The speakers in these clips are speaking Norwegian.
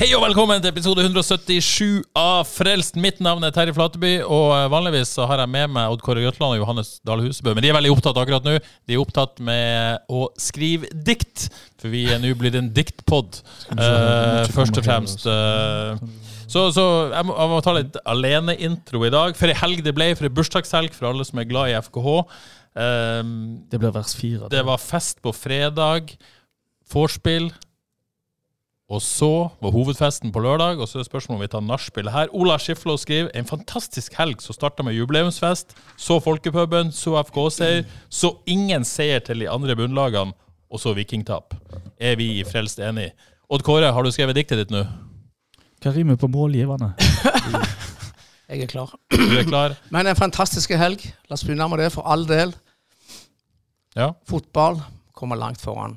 Hei og velkommen til episode 177 av Frelst. Mitt navn er Terje Flateby, og eh, vanligvis så har jeg med meg Odd Kåre Grøtland og Johannes Dahl Husebø. Men de er veldig opptatt akkurat nå. De er opptatt med å skrive dikt, for vi er nå blitt en diktpod. uh, først og fremst. Uh, så, så jeg, må, jeg må ta litt aleneintro i dag. For ei helg det ble, for ei bursdagshelg for alle som er glad i FKH. Uh, Det ble vers fire. det var fest på fredag. Vorspiel. Og så var hovedfesten på lørdag, og så er spørsmålet om vi tar nachspielet her. Ola Skiflo skriver en fantastisk helg som starta med jubileumsfest. Så folkepuben, så FK-seier, så ingen seier til de andre bunnlagene, og så vikingtap. Er vi i Frelst enig? Odd Kåre, har du skrevet diktet ditt nå? Hva rimer på målgivende? Jeg er klar. Du er klar? Men en fantastisk helg. La oss begynne med det, for all del. Ja? Fotball kommer langt foran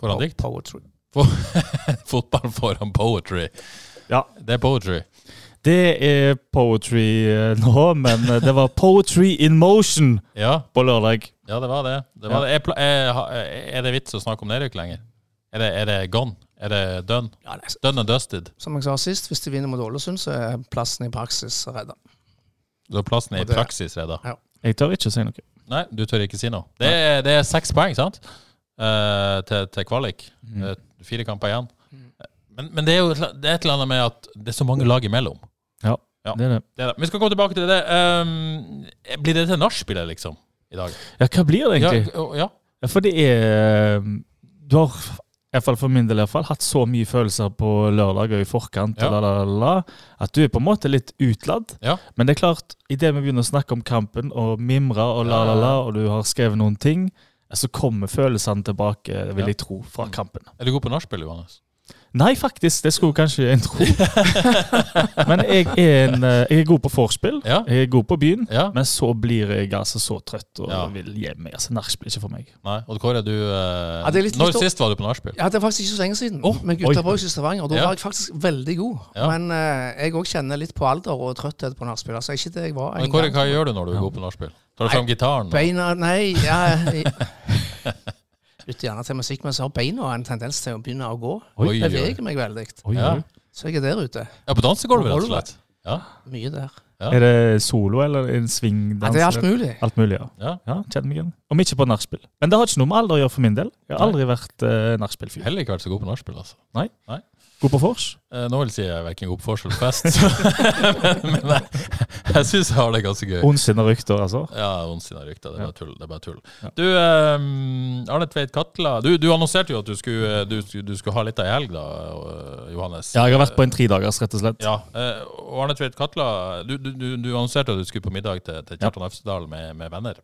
Foran dikt? poetry. Fotball foran poetry. Ja. Det er poetry. Det er poetry eh, nå, men eh, det var poetry in motion Ja, på lørdag. ja det var det. det, var det. Er, er, er det vits å snakke om nedrykk lenger? Er det, er det gone? Er det done? Ja, det er, Done and dusted? som jeg sa sist, hvis de vinner mot Ålesund, så er plassen i praksis redda. Da er plassen i praksis redda? Ja. Jeg tør ikke si noe. Nei, du tør ikke si noe. Det er, det er seks poeng, sant? Uh, til, til kvalik. Mm. Fire kamper igjen. Men, men det er jo et, det er et eller annet med at det er så mange lag imellom. Ja, Ja. det er det. Det er det. Vi skal komme tilbake til det. Um, blir det til nachspielet, liksom, i dag? Ja, hva blir det egentlig? Ja, ja. Ja, for det er eh, Du har, i hvert fall for min del, i hvert fall, hatt så mye følelser på lørdag og i forkant, Ja. la, la, la, at du er på en måte litt utladd. Ja. Men det er klart, idet vi begynner å snakke om kampen og mimre og la, la, la, og du har skrevet noen ting, så kommer følelsene tilbake, vil Ja. jeg tro, fra kampen. Er du god på nachspiel, Johannes? Nei, faktisk. Det skulle kanskje en tro. Men jeg er, en, eh, jeg er god på vorspiel. Ja. Jeg er god på byen. Ja. Men så blir jeg altså så trøtt og Ja. vil hjem. Altså, nachspiel er ikke for meg. Nei. og Kåre, du eh, Ja, det er litt- Når litt- sist var du på nachspiel? Ja, det er faktisk ikke så lenge siden. Oh, med. Gutta Boys i Stavanger. Og da Ja. var jeg faktisk veldig god. Ja. Men eh, jeg òg kjenner litt på alder og trøtthet på nachspiel. Altså, ikke det jeg var Men Kåre, hva gjør du når du er god på nachspiel? Tar du fram gitaren? Beina Nei, ja jeg- Lytter gjerne til musikk, men så har beina en tendens til å begynne å gå. Oi, oi. Beveger meg veldig. Oi, Ja. Så jeg er der ute. Ja, på dansegulvet, rett og slett. Ja. Mye der. Ja. Er det solo eller en svingdans? Ja, det er alt mulig. Alt mulig, ja. ja. ja kjenner meg igjen. Om ikke på nachspiel. Men det har ikke noe med alder å gjøre for min del. Jeg har aldri vært uh, nachspiel-fyr. Heller ikke vært så god på nachspiel, altså. God på vors? Eh, nå vil jeg si jeg er verken god på vors eller fest, men, men jeg, jeg syns jeg har det ganske gøy. Ondsinna rykter, altså. Ja, ondsinna rykter. Det er bare tull. Det er bare tull. Ja. Du, eh, Arne Tveit Katla, du, du annonserte jo at du skulle, du, du skulle ha litt av ei helg, da, eh, Johannes. Ja, jeg har vært på en tredagers, rett og slett. Ja, eh, og Arne Tveit Katla, du, du, du, du annonserte at du skulle på middag til, til Kjartan Øvstedal med, med venner.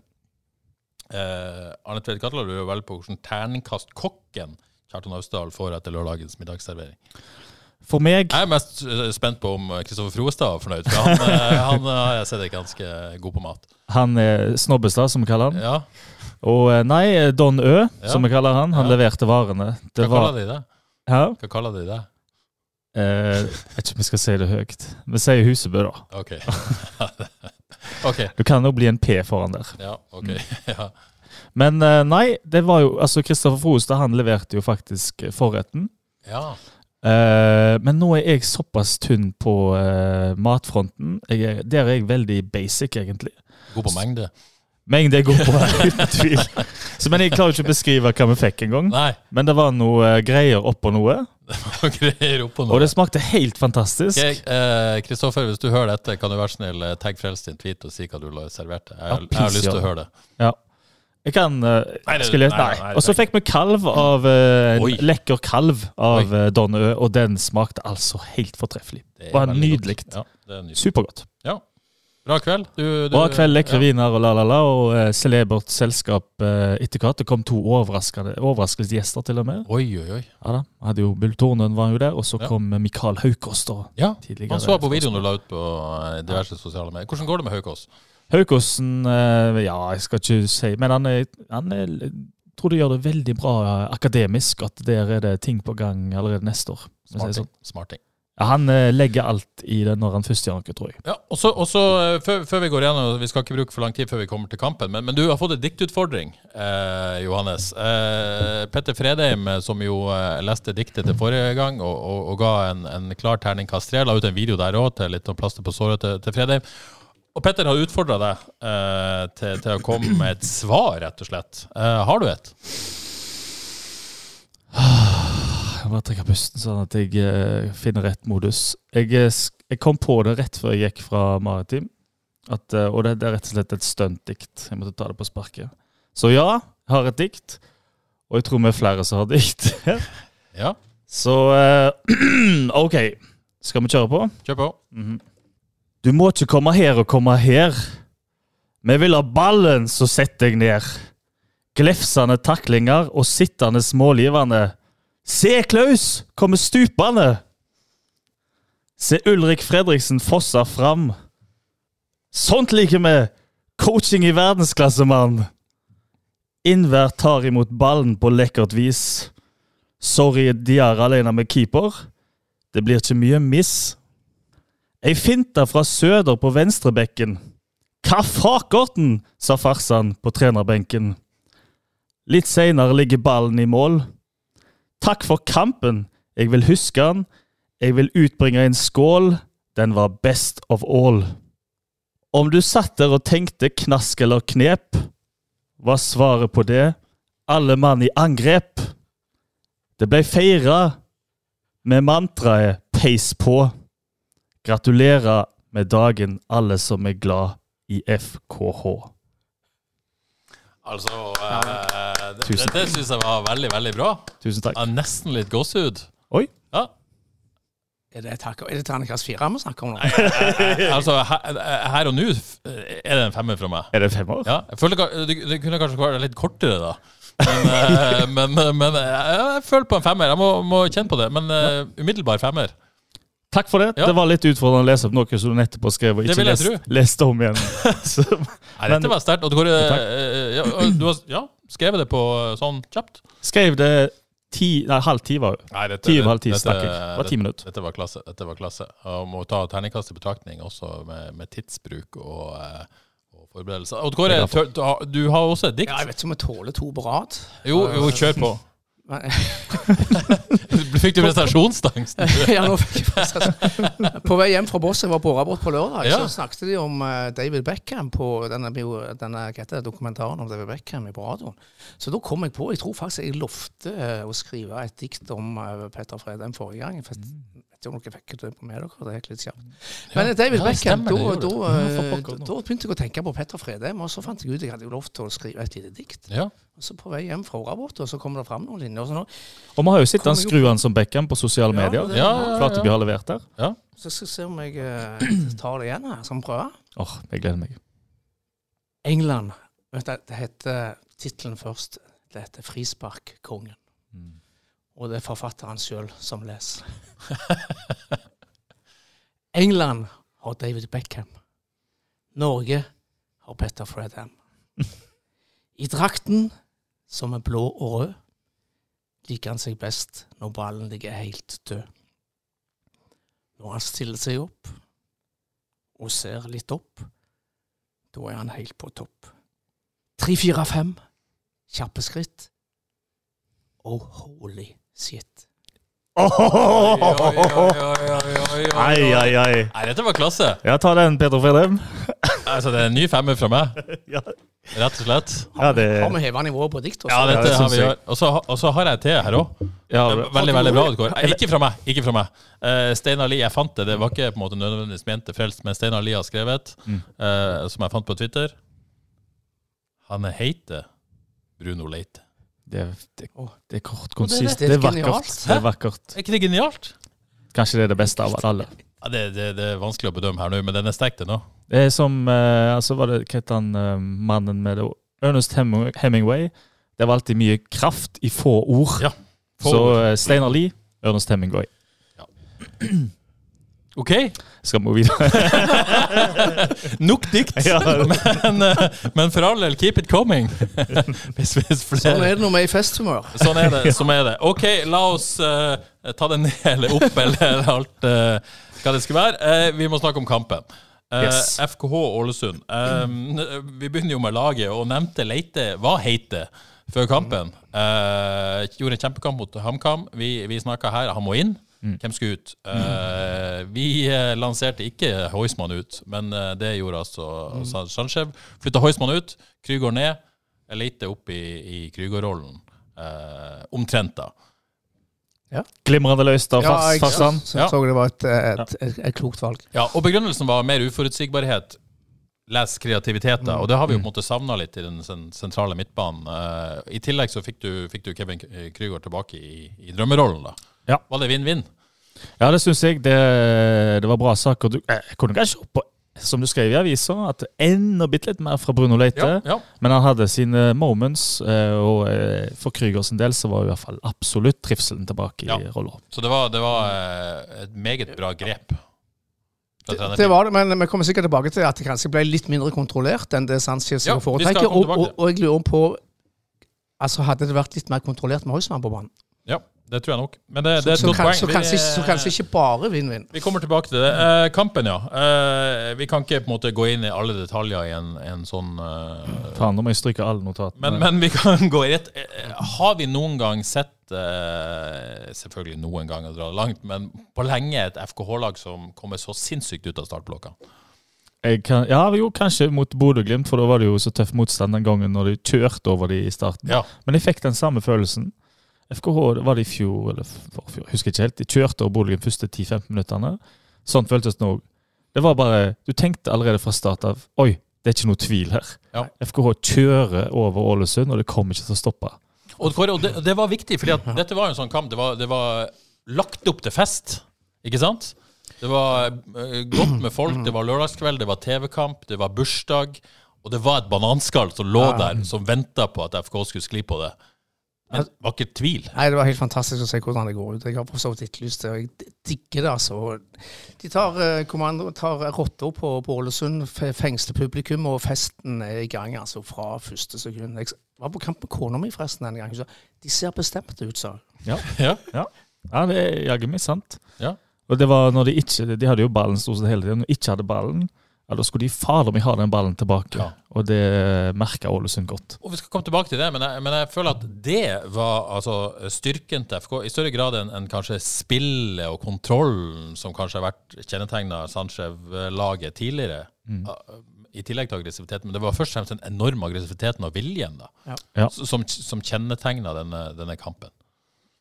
Eh, Arne Tveit Katla, du er vel på hvordan terningkast kokken Kjartan Austdal får etter lørdagens middagsservering. For meg Jeg er mest eh, spent på om Kristoffer Froestad er fornøyd, for han, eh, han eh, har jeg sett er ganske god på mat. Han er Snobbestad, som vi kaller han. Ja, Og eh, nei, Don Ø, Ja. som vi kaller han. Han Ja. leverte varene. Hva var kaller de det? Hæ? Hva kaller de det? Eh, jeg vet ikke om vi skal si det høyt. Vi sier Husebø, da. Ok. ok. Du kan jo bli en P foran der. Ja, ok. Ja. Men eh, nei, det var jo Altså, Kristoffer Froestad han leverte jo faktisk forretten. ja. Uh, men nå er jeg såpass tynn på uh, matfronten. Jeg er, der er jeg veldig basic, egentlig. God på mengde. Mengde er god på, uten tvil. Så, men jeg klarer ikke å beskrive hva vi fikk engang. Men det var noe uh, greier oppå noe, greier oppå og det smakte helt fantastisk. Eh, Kristoffer, hvis du hører dette, kan du være snill tagg Frelst din tweet og si hva du serverte? Jeg, Ja, jeg har lyst til å høre det. Ja. Jeg kan uh, Nei, Og så fikk vi kalv av uh, en Oi. lekker kalv av uh, Don Ø, og den smakte altså helt fortreffelig. Det er Var veldig nydelig. godt. Ja, det er nydelig. Supergodt. Ja. Bra kveld. Du, du, Bra kveld, lekre viner og la-la-la, og uh, celebert selskap uh, etter hvert. Det kom to overraskende overraskelsesgjester, til og med. Oi, oi, oi. Ja da, hadde jo Bull Tornen var jo der, og så Ja. kom Mikael Haukås da. Ja, Tidligere. han så på videoen du la ut på eh, diverse sosiale medier. Hvordan går det med Haukås? Haukåsen, eh, ja, jeg skal ikke si, men han, er, han er, jeg tror det gjør det veldig bra eh, akademisk, at der er det ting på gang allerede neste år. Smart ting. sier Smarting. sånn. Smarting. Ja, han eh, legger alt i det når han først gjør noe, tror jeg. Ja, og så, før, før vi går igjennom, vi skal ikke bruke for lang tid før vi kommer til kampen, men, men du har fått en diktutfordring, eh, Johannes. Eh, Petter Fredheim, som jo eh, leste diktet til forrige gang, og, og, og ga en, en klar terningkast tre, la ut en video der òg til litt om plaster på såret til, til Fredheim. Og Petter har utfordra deg eh, til, til å komme med et svar, rett og slett. Eh, har du et? Jeg må trekke pusten sånn at jeg eh, finner rett modus. Jeg, eh, jeg kom på det rett før jeg gikk fra Maritim, at, eh, og det, det er rett og slett et stuntdikt. Jeg måtte ta det på sparket. Så ja, jeg har et dikt, og jeg tror vi er flere som har dikt. Ja, Så eh, OK, skal vi kjøre på? kjør på. Du må ikke komme her og komme her. Vi vil ha ballen, så sett deg ned. Glefsende taklinger og sittende smågivende. Se Klaus komme stupende! Se Ulrik Fredriksen fossa fram. Sånt liker vi! Coaching i verdensklasse, mann! Innvær tar imot ballen på lekkert vis. Sorry, Diar alene med keeper. Det blir ikke mye miss. Ei finte fra Søder på venstrebekken. Hva fakerten, sa farsan på trenerbenken. Litt seinere ligger ballen i mål. Takk for kampen, jeg vil huske den. Jeg vil utbringe en skål, den var best of all. Om du satt der og tenkte knask eller knep, var svaret på det alle mann i angrep. Det ble feira med mantraet peis på. Gratulerer med dagen, alle som er glad i FKH. Altså, eh, det, Tusen det, det syns jeg var veldig, veldig bra. Tusen takk. Ja, nesten litt gåsehud. Oi. Ja. Er det, takk- er det terningkast fire vi snakker om nå? Altså, her, her og nå er det en femmer fra meg. Er det en femmer? Ja, jeg føler ka- det, det kunne kanskje vært litt kortere, da. Men, eh, men, men jeg, jeg føler på en femmer. Jeg må, må kjenne på det. Men eh, umiddelbar femmer. Takk for det. Ja. Det var litt utfordrende å lese opp noe som du nettopp har skrevet og ikke lest, leste om igjen. Så, Nei, dette var sterkt. Og du, går, eh, ja, og du har ja, skrevet det på sånn kjapt? skrev det ti, nei, halv ti, var det. Nei, dette, Ti og halv ti dette- jeg. Det var ti minutter. Dette var klasse. Dette var klasse. Og må ta terningkast i betraktning også med, med tidsbruk og, eh, og forberedelser. Odd Kåre, du har også et dikt? Ja, jeg vet ikke om jeg tåler to på rad. Jo, jo, kjør på. Fikk du prestasjonsangst? ja, nå fikk jeg prestasjon. På vei hjem fra Boss, jeg var på på lørdag, Ja. så snakket de om eh, David Beckham på denne, denne det, dokumentaren om David Beckham på radioen. Så da kom jeg på Jeg tror faktisk jeg lovte eh, å skrive et dikt om eh, Petter Fredheim forrige gang. Om dere fikk det på med dere, det gikk litt kjapt. Men eh, David Ja, Beckham, da, da, Ja, for eh, da begynte jeg å tenke på Petter Fredheim, og så fant jeg ut at jeg hadde jo lov til å skrive et lite dikt. Ja. Og så på vei hjem fra Årabot, og så kom det fram noen linjer. Og nå, Og vi har jo sett han skruen skru han som Beckham på sosiale Ja, medier. det- Ja, ja, ja. Flateby har levert der. så skal vi se om jeg uh, tar det igjen her, som prøve. Åh, jeg gleder meg. England. Vet du, det heter tittelen først. Det heter 'Frisparkkongen'. Og det er forfatteren sjøl som leser. England har David Beckham. Norge har Petter Fredham. I drakten, som er blå og rød, liker han seg best når ballen ligger helt død. Når han stiller seg opp og ser litt opp, da er han helt på topp. Tre, fire, fem. Kjappe skritt. Oh, holy shit. Oi, oi, oi, oi, oi, oi. Ai, ai, ai. Nei, dette var klasse. Ja, ta den, Peter Fredheim. Altså, det er en ny femmer fra meg, Ja, rett og slett. ja det Har vi heva nivået på dikt? også? Ja, dette det har vi jeg. gjort. Og så har jeg til her òg. ja, Veldig, veldig bra. Eh, Ikke fra meg. ikke fra meg. Uh, Steinar Lie, jeg fant det. Det var ikke på en måte nødvendigvis ment til frelst, men Steinar Lie har skrevet, Mm. eh, som jeg fant på Twitter. Han heter Bruno Leite. Det, det, det er kort, konsist. det Det er vakkert. Det er vakkert. Er ikke det genialt? Kanskje det er det beste av alle. Ja, det, det, det er vanskelig å bedømme her nå, men den er sterk, den òg. Det er som eh, altså var det, Hva het han eh, mannen med det? Ernest Heming- Hemingway. Det var alltid mye kraft i få ord. Ja, få Så ord. eh, Steinar Lie, Ernest Hemingway. OK, Skal vi gå videre? nok dikt. Ja. Men, eh, men for all del, keep it coming. Hvis, hvis flere Sånn er det når vi er i festhumør. Sånn er det. sånn er det. OK, la oss uh, ta det ned eller opp, eller alt uh, hva det skal være. Uh, vi må snakke om kampen. Eh, Yes. FKH Ålesund. Um, vi begynner jo med laget, og nevnte Leite var heite før kampen. Eh, gjorde en kjempekamp mot HamKam. Vi, vi snakka her, han må inn. Hvem skulle ut? Uh, vi eh, lanserte ikke Heusmann ut, men eh, det gjorde altså mm. Sanchez. Flytta Heusmann ut, Krygård ned. Leite opp i, i Krygård-rollen. Uh, omtrent, da. Glimrende løst av Ja, fast, Farsan. så, så det var et, et, et, et klokt valg. Ja, og begrunnelsen var mer uforutsigbarhet. Les kreativitet, da. Og det har vi jo på en måte savna litt i den sentrale midtbanen. Uh, I tillegg så fikk du, fikk du Kevin Krygård tilbake i, i drømmerollen, da. Ja. Var det vinn-vinn? Ja, det syns jeg. Det, det var bra sak. Og Du, eh, jeg kunne kanskje opp på, som du skrev i avisa, at enda bitte litt mer fra Bruno Leite. Ja, ja. Men han hadde sine moments, eh, og eh, for Krüger sin del så var i hvert fall absolutt trivselen tilbake i rolla. Så det var, det var eh, et meget bra grep. Det, det var det, men vi kommer sikkert tilbake til at det kanskje ble litt mindre kontrollert enn det Sanchez Ja, foretrekker. Og, og, og jeg lurer på altså Hadde det vært litt mer kontrollert med Heusmann på banen? Ja, det tror jeg nok. Men det, det er et Så, godt poeng. så, kanskje, Vi- så kanskje ikke bare vinn-vinn. Vi kommer tilbake til det. Eh, kampen, ja. Eh, vi kan ikke på en måte gå inn i alle detaljer i en, en sånn eh, Faen, nå må jeg stryke alle notatene. men, men vi kan gå i rett. Eh, Har vi noen gang sett eh, Selvfølgelig noen gang å dra det langt, men på lenge et FKH-lag som kommer så sinnssykt ut av startblokka? jeg kan, ja, jo, kanskje mot Bodø-Glimt, for da var det jo så tøff motstand den gangen når de kjørte over de i starten. Ja. Men jeg fikk den samme følelsen. FKH var det i fjor, eller forfjor, husker ikke helt. De kjørte over Bodø-Glimt første 10-15 minuttene. Sånn føltes det òg. Det var bare Du tenkte allerede fra start av Oi, det er ikke noe tvil her. Ja. FKH kjører over Ålesund, og det kommer ikke til å stoppe. Og, Kåre, og det, det var viktig, for dette var jo en sånn kamp. Det var, det var lagt opp til fest, ikke sant? Det var eh, godt med folk, det var lørdagskveld, det var TV-kamp, det var bursdag. Og det var et bananskall som lå der, som venta på at FK skulle skli på det. Men det var ikke tvil. Nei, Det var helt fantastisk å se hvordan det går ut. Jeg har for så vidt etterlyst det, og jeg digger det. altså. De tar eh, kommando, tar rotta på, på Ålesund, fe- fengsler publikum, og festen er i gang altså fra første sekund. Jeg var på kamp med kona mi forresten en gang. Så de ser bestemte ut, sa hun. Ja. Ja, det er jaggu meg sant. Ja. Og det var når de ikke De hadde jo ballen stort sett hele tiden. Når de ikke hadde ballen, ja, da skulle de fader meg ha den ballen tilbake. Ja. Og det merka Ålesund godt. Og Vi skal komme tilbake til det, men jeg, men jeg føler at det var altså, styrken til FK i større grad enn en kanskje spillet og kontrollen som kanskje har vært kjennetegna Sanchez-laget tidligere. Mm. I tillegg til aggressiviteten. Men det var først og fremst den enorme aggressiviteten og viljen da, Ja. Som, som kjennetegna denne, denne kampen.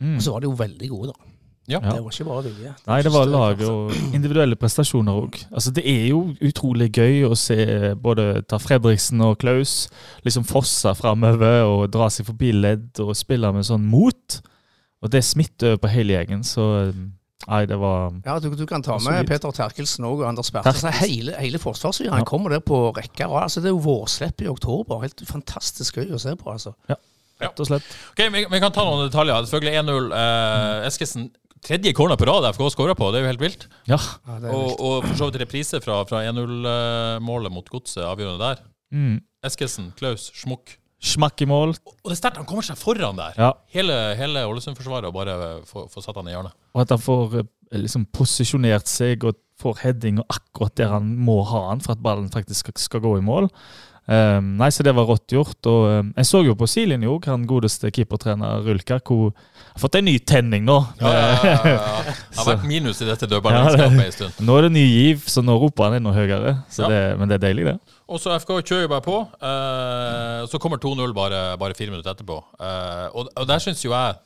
Og så var de jo veldig gode, da. Ja. Det var ikke bare vilje. Nei, det var lag og individuelle prestasjoner òg. Altså, det er jo utrolig gøy å se både ta Fredriksen og Klaus liksom fosse framover og dra seg forbi ledd og spille med sånn mot. Og det smitter over på hele gjengen, så Nei, det var Ja, du, du kan ta med solid. Peter Terkelsen og Anders Bertelsen. Altså, Hele, hele forsvarsfyren Ja. kommer der på rekke. og Altså, det er jo vårslipp i oktober. Helt fantastisk gøy å se på. altså. rett og slett Ok, vi, vi kan ta noen detaljer. Selvfølgelig 1-0. Eh, Eskesen, tredje corner på rad FK skåra på, det er jo helt vilt. Ja. Ja, det er Og, og for så vidt reprise fra, fra 1-0-målet mot Godset, avgjørende der. Mm. Eskesen, Klaus, Schmuck. Smakk i mål. Og det er sterkt, han kommer seg foran der. Ja. Hele, hele Ålesund-forsvaret og bare får, få satt han i hjørnet. Og at han får eh, liksom posisjonert seg og får heading og akkurat der han må ha han for at ballen faktisk skal, skal gå i mål. Um, nei, så det var rått gjort. Og um, jeg så jo på sidelinja òg, han godeste keepertrener Rulka, hvor har fått en ny tenning nå. Ja, ja, ja. Det har vært minus i dette dødballlandskapet det- en stund. Nå er det ny giv, så nå roper han enda høyere. Så Ja. det, men det er deilig, det. Og så FK kjører jo bare på. Uh, så kommer 2-0 bare, bare fire minutter etterpå. Uh, og, og der syns jo jeg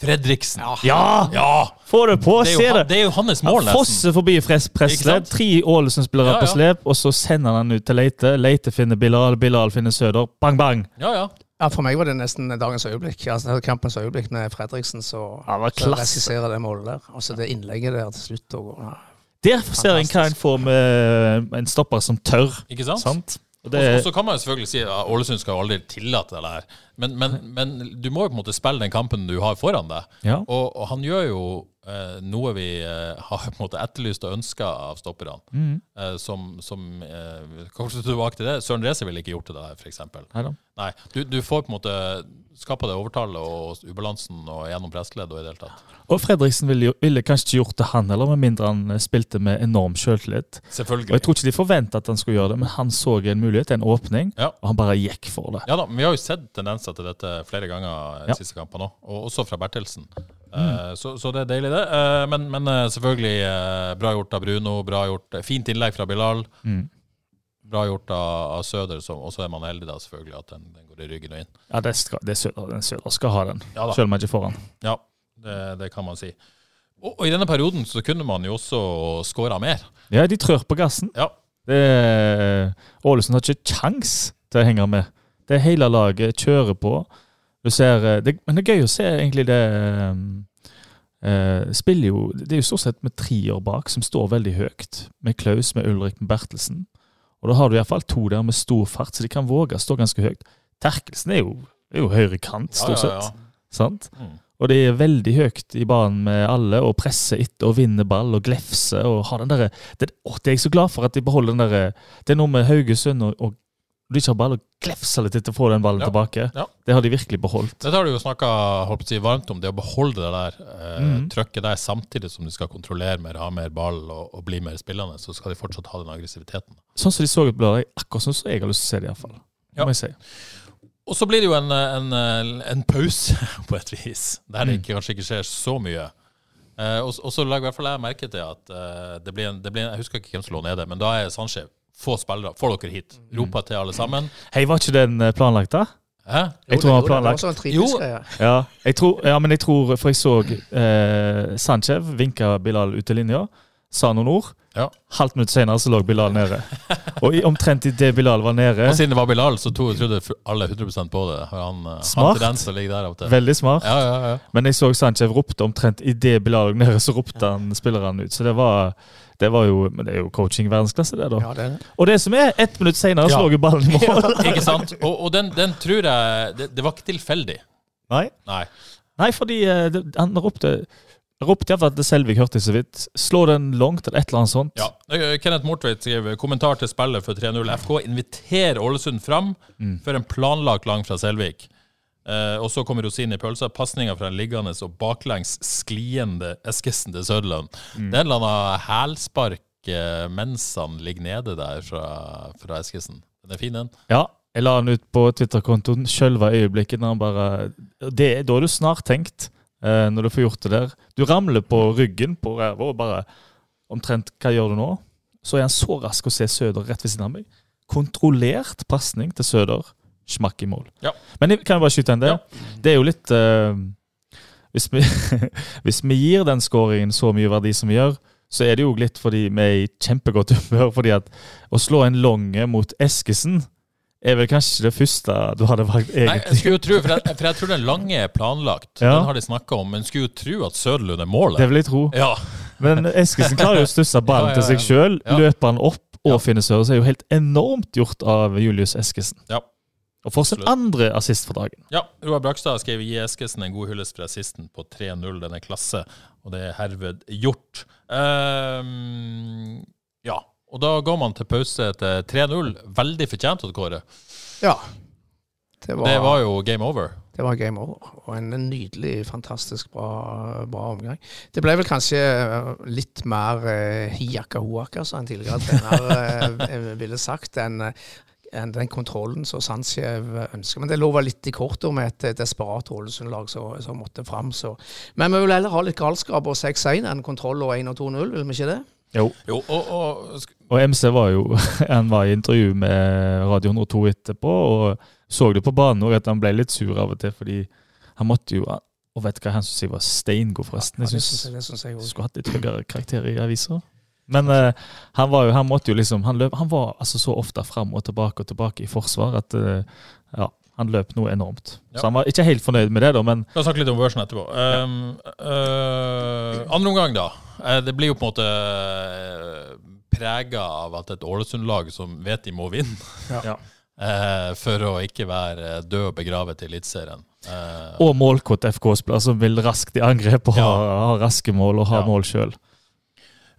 Fredriksen Ja! Ja! Få det på! Det er jo, det! det er jo hans mål, Han nesten. fosser forbi pressledd. Tre Ålesund-spillere Ja, ja. på slep, og så sender han den ut til Leite. Leite finner Bilal, Bilal finner Søder. Bang, bang! Ja, ja. Ja, For meg var det nesten dagens øyeblikk. altså Kampens øyeblikk med Fredriksen. Så, Ja, det så regisserer det målet der. Og så det innlegget der til slutt. Og, ja. Der ser en hva en får med en stopper som tør. Ikke sant? Sant? Og så kan man jo selvfølgelig si at Ålesund skal jo aldri tillate det her. Men, men, men du må jo på en måte spille den kampen du har foran deg. ja. Og, og han gjør jo noe vi eh, har på en måte etterlyst og ønska av stopperne. Mm. Eh, som som eh, Kanskje tilbake til det. Søren Reze ville ikke gjort det der, f.eks. Nei, du, du får på en måte skapa det overtallet og ubalansen og gjennom pressledd og i det hele tatt. Og Fredriksen ville, ville kanskje ikke gjort det, han heller, med mindre han eh, spilte med enorm Selvfølgelig. Og Jeg tror ikke de forventa at han skulle gjøre det, men han så en mulighet, en åpning, Ja. og han bare gikk for det. Ja da, men Vi har jo sett tendenser til dette flere ganger de Ja. siste kampene òg, og også fra Bertelsen. Eh, så, så det er deilig, det. Eh, men, men eh, selvfølgelig bra gjort av Bruno. bra gjort, Fint innlegg fra Bilal. Mm. Bra gjort av, av Søder, og så er man heldig da selvfølgelig at den, den går i ryggen og inn. Ja, det skal, det er Søder, den Søder skal ha den, Ja selv om jeg ikke får den. Ja, det, det kan man si. Og, og i denne perioden så kunne man jo også skåra mer. Ja, de trør på gassen. Ja. Ålesund har ikke kjangs til å henge med. Det hele laget kjører på. Du ser, eh, det, men det er gøy å se egentlig det eh, spiller jo, Det er jo stort sett med trier bak, som står veldig høyt. Med Klaus, med Ulrik, med Bertelsen. Og da har du iallfall to der med stor fart, så de kan våge å stå ganske høyt. Terkelsen er jo, er jo høyre kant, stort sett. Sant? Mm. Og de er veldig høyt i banen med alle og presser etter og vinner ball og glefser. og har den der, det, å, det er jeg så glad for at de beholder den der, Det er noe med Haugesund og, og de ikke har ball og glefser litt etter å få den ballen Ja, tilbake. ja. Det har de virkelig beholdt. Dette har du jo snakka si, varmt om, det å beholde det der eh, mm. trøkket der samtidig som de skal kontrollere mer, ha mer ball og, og bli mer spillende. Så skal de fortsatt ha den aggressiviteten. Sånn som de så ut lørdag, akkurat sånn som jeg har lyst til å se det iallfall. Ja. Må jeg si. Og så blir det jo en, en, en pause, på et vis, der det Mm. ikke, kanskje ikke skjer så mye. Eh, og, og så legger i hvert fall jeg merke til at eh, det blir en, det blir en Jeg husker ikke hvem som lå nede, men da er Sanchez få spillere. Få dere hit. Mm. Roper til alle sammen. Hei, var ikke den eh, planlagt, da? Hæ? Jeg tror han var planlagt. Det var en Jo. Ja, jeg tror, ja, men jeg tror For jeg så eh, Sanchev vinka Bilal ut til linja, sa noen ord. Ja. Halvt minutt senere så lå Bilal nede. Og i, omtrent idet Bilal var nede Og siden det var Bilal, så to, trodde alle 100% på det. Han Smart. Han. Veldig smart. Ja, ja, ja. Men jeg så Sanchez ropte omtrent idet Bilal lå nede, så ropte han spillerne ut. Så det var, det var jo Men det er jo coaching verdensklasse, det, da. Ja, det er det. Og det som er, ett minutt senere Ja. så jo ballen i mål. Ikke sant? Og, og den, den tror jeg det, det var ikke tilfeldig. Nei. Nei. Nei, fordi eh, det, han ropte Ropte iallfall at Selvik hørte så vidt. Slå den langt, eller et eller annet sånt. Ja. Eh, Kenneth Mortveit skriver kommentar til spillet for 3-0. FK Inviter Ålesund fram Mm. for en planlagt lang fra Selvik. Eh, og så kommer rosinen i pølsa. Pasninga fra en liggende og baklengs skliende Eskesen til Søderland. Mm. Det er en eller annen hælspark eh, mens han ligger nede der fra, fra Eskesen. Den er fin, den. Ja, jeg la den ut på Twitter-kontoen sjølve øyeblikket når han bare det, Da er du snart tenkt, eh, når du får gjort det der. Du ramler på ryggen på ræva og bare Omtrent Hva gjør du nå? Så er han så rask å se Søder rett ved siden av meg. Kontrollert pasning til Søder. Smakk i mål. Ja. Men kan jeg bare skyte en del? Det er jo litt uh, hvis, vi, hvis vi gir den skåringen så mye verdi som vi gjør, så er det jo litt fordi vi er i kjempegodt humør. fordi at å slå en longe mot Eskesen er vel kanskje det første du hadde valgt, Nei, jeg skulle jo tro, for jeg, for jeg tror den lange er planlagt. Ja. Den har de snakka om. Men skulle jo tro at Søderlund er målet. Det vil jeg tro. Ja. Men Eskesen klarer jo å stusse ballen Ja, ja, til seg ja. sjøl. Ja. Løper han opp og Ja. finner Søre, så er jo helt enormt gjort av Julius Eskesen. Ja. Og får sin andre assist for dagen. Ja, Roar Brakstad skrev gi Eskesen en god hyllest for assisten på 3-0. Den er klasse, og det er herved gjort. Um, ja, og da går man til pause til 3-0. Veldig fortjent av Kåre. Ja. Det var, Det var jo game over. det var game over. Og en nydelig, fantastisk bra, bra omgang. Det ble vel kanskje eh, litt mer uh, hiaka hoaka, som en tidligere trener uh, ville sagt, enn enn den kontrollen som Sandskjev ønsker. Men det lå litt i kortet med et desperat Ålesund-lag som måtte fram. Så. Men vi vil heller ha litt galskap og 6-1 enn kontroll og 1 og 2-0, vil vi ikke det? Jo. Jo, og, og Og MC var jo Han var i intervju med Radio 102 etterpå, og så det på banen òg at han ble litt sur av og til, fordi han måtte jo Og vet du hva han syntes jeg var steingod, forresten? Jeg syns jeg skulle hatt litt høyere karakter i aviser. Men uh, han var jo, han måtte jo liksom Han, løp, han var altså så ofte fram og tilbake og tilbake i forsvar at uh, ja, han løp noe enormt. Ja. Så han var ikke helt fornøyd med det, da, men skal snakke litt om børsen etterpå. Um, uh, andre omgang, da. Eh, Det blir jo på en måte prega av at et Ålesund-lag som vet de må vinne, Ja. eh, for å ikke være død og begravet i Eliteserien. Eh, Og målkåt FK-spiller som vil raskt i angrep og ha, ha raske mål og ha Ja. mål sjøl.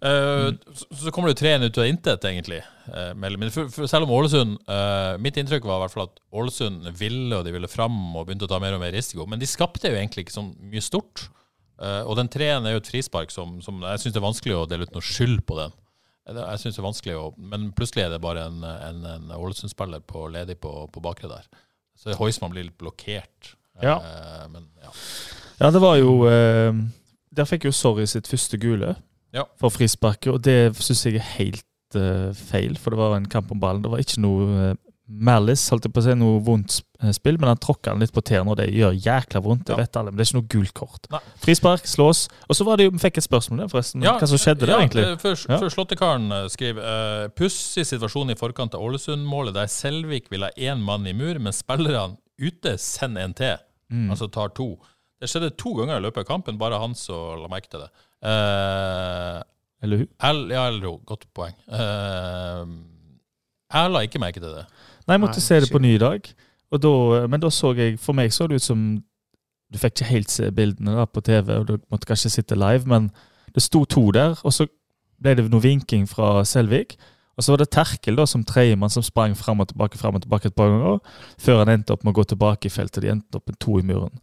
Eh, så, så kommer det jo 3-1 ut av intet, egentlig. Uh, mer for, for selv om Ålesund uh, Mitt inntrykk var i hvert fall at Ålesund ville, og de ville fram og begynte å ta mer og mer risiko. Men de skapte jo egentlig ikke så mye stort. Og den 3-1 er jo et frispark som, som jeg syns det er vanskelig å dele ut noe skyld på den. Jeg synes det er vanskelig å, Men plutselig er det bare en, en, en Ålesund-spiller på ledig på, på bakre der. Så Heusmann blir litt blokkert. Ja. Men ja. Ja, det var jo Der fikk jo Sorry sitt første gule Ja. for frisparket, og det syns jeg er helt uh, feil, for det var en kamp om ballen. Det var ikke noe uh, malice, holdt jeg på å si, noe vondt eh, spill, men han tråkka den litt på tærne, og det gjør jækla vondt, det Ja. vet alle, men det er ikke noe gult kort. Nei. Frispark, slås, og så var det jo, vi fikk et spørsmål der, forresten, hva som skjedde der, egentlig? Før, Ja. før Slåttekaren skriver uh, Pussig situasjon i forkant av Ålesund-målet, der Selvik vil ha én mann i mur, men spillerne ute sender en til. Mm. Altså tar to. Det skjedde to ganger i løpet av kampen, bare han som la merke til det. Eh, Eller hun? Ja, eller hun. Godt poeng. Uh, jeg la ikke merke til det. Nei, jeg måtte Nei, se det på ny i dag. Og da, men da så jeg For meg så det ut som Du fikk ikke helt se bildene da på TV, og du måtte kanskje sitte live, men det sto to der, og så ble det noe vinking fra Selvik. Og så var det Terkel da som tredjemann som sprang fram og tilbake frem og tilbake et par ganger, før han endte opp med å gå tilbake i feltet. De endte opp med to i muren.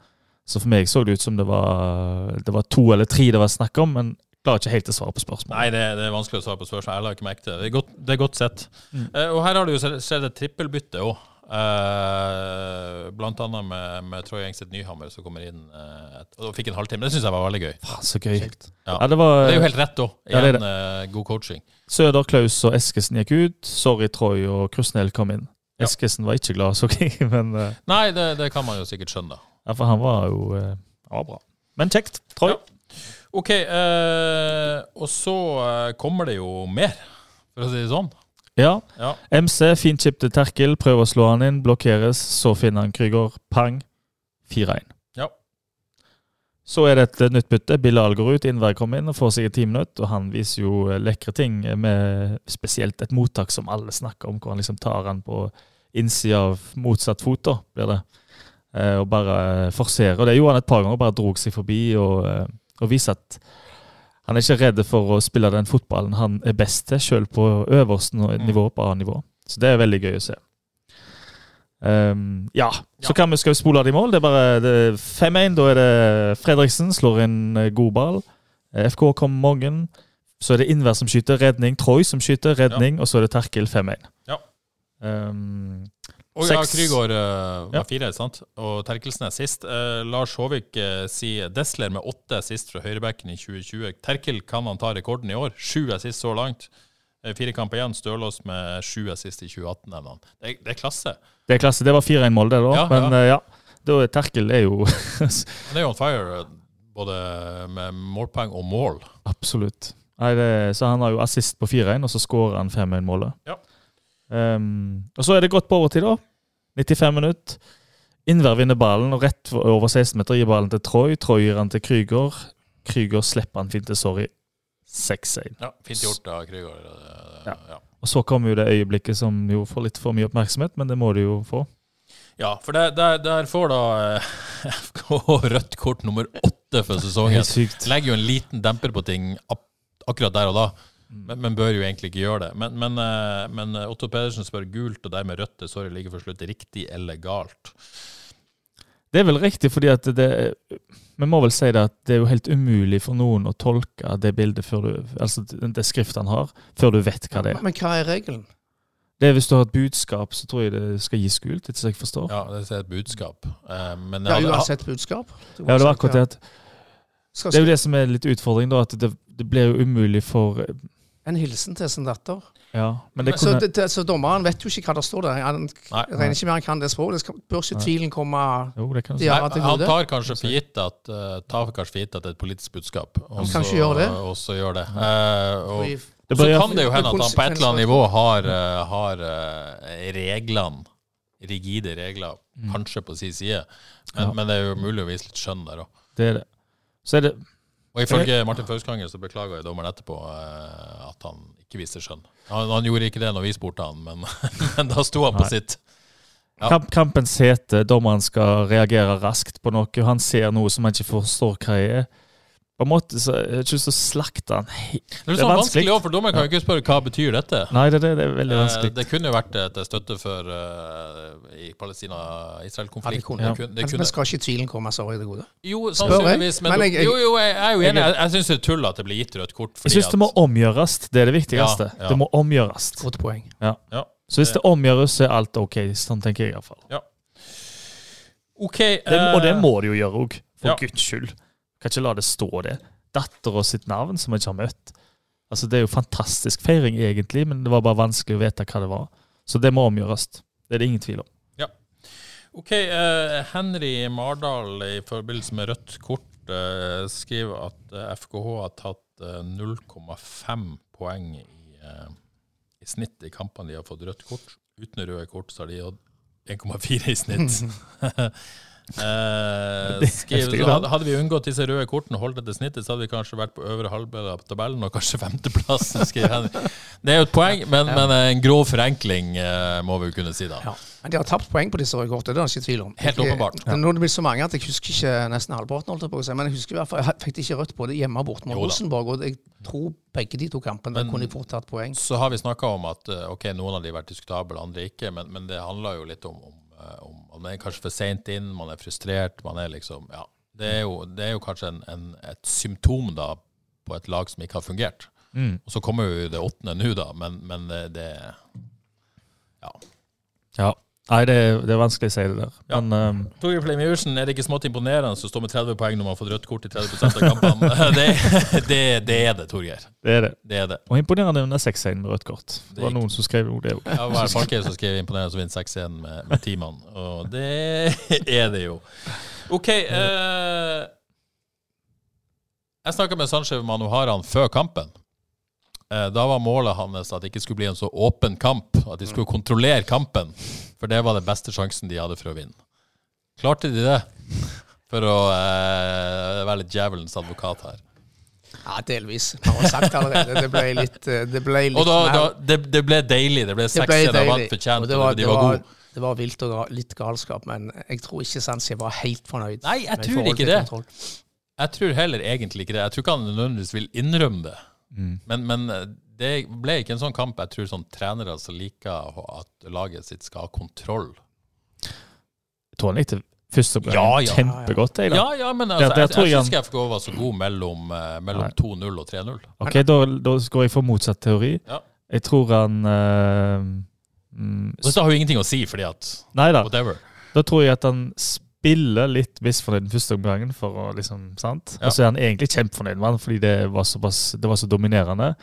Så for meg så det ut som det var, det var to eller tre det var snakk om, men klarer ikke helt å svare på spørsmålet. Nei, det, det er vanskelig å svare på spørsmål. Jeg la ikke merke til det. Er godt, det er godt sett. Mm. Uh, og her har det jo skjedd et trippelbytte òg. Uh, blant annet med, med Troy Engstedt Nyhammer, som kommer inn uh, et, og fikk en halvtime. Det syns jeg var veldig gøy. Faen, så gøy. Ja. Ja, det var, Det er jo helt rett òg. Ja, Igjen eh, god coaching. Søder, Klaus og Eskesen gikk ut. Sorry, Troy og Krusnell kom inn. Ja. Eskesen var ikke glad, så jeg, men eh, Nei, det, det kan man jo sikkert skjønne. Ja, for han var jo eh, han var bra. Men kjekt. Troy. Ja. OK, eh, og så eh, kommer det jo mer, for å si det sånn. Ja. Ja. MC, fin til Terkel, prøver å slå han inn, blokkeres. Så finner han Krüger. Pang. 4-1. Ja. Så er det et eh, nytt bytte. Bilal går ut, Innvær kommer inn og får seg et timinutt. Og han viser jo lekre ting, med spesielt et mottak som alle snakker om, hvor han liksom tar han på innsida av motsatt fot, da, blir det. Eh, og bare forsere. Og det gjorde han et par ganger, bare drog seg forbi og, eh, og viste at han er ikke redd for å spille den fotballen han er best til, sjøl på øverste Mm. nivå, på A-nivå. Så det er veldig gøy å se. Um, ja, så kan vi, skal vi spole det i mål. Det er bare er 5-1. Da er det Fredriksen slår inn eh, god ball. FK kommer mange. Så er det Innvær som skyter, redning. Troy som skyter, redning. Og så er det Terkel 5-1. Ja. Ehm, Og ja, Krygård uh, var fire, sant? og Terkelsnes sist. Uh, Lars Håvik uh, sier Desler med åtte sist fra høyrebekken i 2020. Terkel kan han ta rekorden i år. Sju er sist så langt. Fire kamper igjen. Stølås med sju er sist i 2018. nevner han. Det, er- det er klasse. det er klasse. Det var 4-1-mål, det, da. Ja, Men ja. Da er Terkel er jo Han er jo on fire, både med målpoeng og mål. Absolutt. Nei, det, så han har jo assist på 4-1, og så skårer han 5-1-målet. Ja. Ehm, og så er det godt på overtid, da. 95 minutter. Innvær vinner ballen, og rett over 16 meter gir ballen til Troy. Troy gir han til Krüger. Krüger slipper han fint til Sorry. 6-1. Ja, Fint gjort av Krygård. eh, Ja. ja. Og så kommer jo det øyeblikket som jo får litt for mye oppmerksomhet, men det må du jo få. Ja, for der, der, der får da eh, FK rødt kort nummer åtte for sesongen. Legger jo en liten demper på ting akkurat der og da, men, men bør jo egentlig ikke gjøre det. Men, men, eh, men eh, Otto Pedersen spør gult og dermed rødt. Det sorry ligger for slutt riktig eller galt. Det er vel riktig, fordi at det Vi må vel si det at det er jo helt umulig for noen å tolke det bildet før du Altså det skriftet han har, før du vet hva det er. Men hva er regelen? Det er Hvis du har et budskap, så tror jeg det skal gis gult, etter så jeg forstår. Ja, det er et budskap. Eh, Men Ja, uansett budskap. Ja, det var akkurat det. at Det er jo det som er litt utfordring, da. At det, det blir jo umulig for En hilsen til sin datter. Ja, men det så, det, det, så dommeren vet jo ikke hva det står der. Han Nei. regner ikke med han kan det språket. Det bør ikke tvilen komme Jo, det kan de Nei, til han tar kanskje for gitt at, uh, tar kanskje for gitt at det er et politisk budskap. Og Han så- gjøre det. Og så gjør det. Uh, og, så kan det jo hende at han på et eller annet nivå har, uh, har eh, reglene, rigide regler, kanskje på sin side. Men, Ja. men det er jo mulig å vise litt skjønn der òg. Det er det. Så er det Og ifølge Martin Fauskanger så beklaga dommeren etterpå eh, at han ikke viser skjønn. Han, han, gjorde ikke det når vi spurte han, men, men da sto han på Nei. sitt. Ja. Kamp, kampens hete, dommeren skal reagere raskt på noe. Han ser noe som han ikke forstår hva er. På en måte så jeg har ikke lyst til å slakte han. Det er sånn vanskelig også, for dommeren kan jo ikke spørre hva betyr dette. Nei, det, det, det er veldig Eh, vanskelig. Det kunne jo vært et støtte for uh, i Palestina-Israel-konflikten. Ja. Det kunne, det Men, men skal ikke tvilen komme så i det gode? jo, sannsynligvis. Men, men jeg- jeg- jo, jo, jeg er jo enig. jeg- Jeg, jeg syns det er tull at det blir gitt rødt kort. Jeg syns det må omgjøres. Det er det viktigste. Ja, ja. Det må omgjøres. Godt poeng. ja. Så hvis det omgjøres, så er alt ok. Sånn tenker jeg iallfall. OK. Det, og det eh, må det jo gjøre òg, for ja. guds skyld. Kan ikke la det stå det. Dattera sitt navn, som jeg ikke har møtt. Altså Det er jo fantastisk feiring, egentlig, men det var bare vanskelig å vite hva det var. Så det må omgjøres. Det er det ingen tvil om. Ja. OK. Uh, Henry Mardal i forbindelse med rødt kort uh, skriver at eh, FKH har tatt eh, 0,5 poeng i, eh, i snitt i kampene de har fått rødt kort. Uten røde kort så har de hatt 1,4 i snitt. Eh, så hadde, hadde vi unngått disse røde kortene og holdt dette snittet, så hadde vi kanskje vært på øvre halvdel av tabellen og kanskje femteplass. Det er jo et poeng, men, men en grov forenkling eh, må vi jo kunne si, da. Ja. Men de har tapt poeng på disse røde kortene, det er det ikke tvil om. Helt åpenbart. Ja. Nå er det blitt så mange at jeg husker ikke nesten halvparten, holdt jeg på å si. Men jeg husker i hvert fall, jeg fikk ikke rødt både hjemme og borte mot Rosenborg. Og jeg tror begge de to kampene Men- kunne de fort tatt poeng. Så har vi snakka om at eh, ok, noen av de har vært diskutable, andre ikke. Men, men det handler jo litt om, om, om man er kanskje for seint inn, man er frustrert. man er liksom, ja, Det er jo, det er jo kanskje en, en, et symptom da på et lag som ikke har fungert. Mm. Og så kommer jo det åttende nå, da, men, men det, det Ja. Nei, det er, det er vanskelig å si det der. Ja. Men um, Torgeir Iversen, er det ikke smått imponerende å stå med 30 poeng når man har fått rødt kort i 30 av kampene? det, det, det er det, Torgeir. det er det. Det er det. Og imponerende under 6-1 med rødt kort. Det var noen som skrev jo det òg. Ja, det var Falkhaug som skrev imponerende å vinne 6-1 med, med teamene, og det er det jo. OK. Uh, jeg snakka med Sanchev Manuharan før kampen. Eh, da var målet hans at det ikke skulle bli en så åpen kamp, at de skulle kontrollere kampen. For det var den beste sjansen de hadde for å vinne. Klarte de det? For å eh, være litt djevelens advokat her. Ja, delvis. Vi har sagt allerede. Det ble litt, eh, det ble litt Og da, da, det, det ble deilig. Det ble Det ble 6-1 av vant fortjent, og og det var, de var var, gode. det var vilt og ga- litt galskap, men jeg tror ikke Sanchez var helt fornøyd. Nei, jeg tror ikke det. kontroll. Jeg tror heller egentlig ikke det. Jeg tror ikke han nødvendigvis vil innrømme det. Mm. Men, men eh, det ble ikke en sånn kamp jeg tror sånn trenere som liker at laget sitt skal ha kontroll. Jeg tror han likte første omgang Ja, ja. kjempegodt. Jeg, da. Ja, ja, men altså, Der- der jeg, jeg, jeg jeg syns ikke FK var så god mellom, eh, mellom 2-0 og 3-0. Ok, da, da går jeg for motsatt teori. Ja. Jeg tror han eh, mm, det har jo ingenting å si, fordi at Nei da. whatever. Da tror jeg at han spiller litt misfornøyd den første omgangen, for å liksom, sant? Ja. Og så er han egentlig kjempefornøyd med han, fordi det var, såpass, det var så dominerende.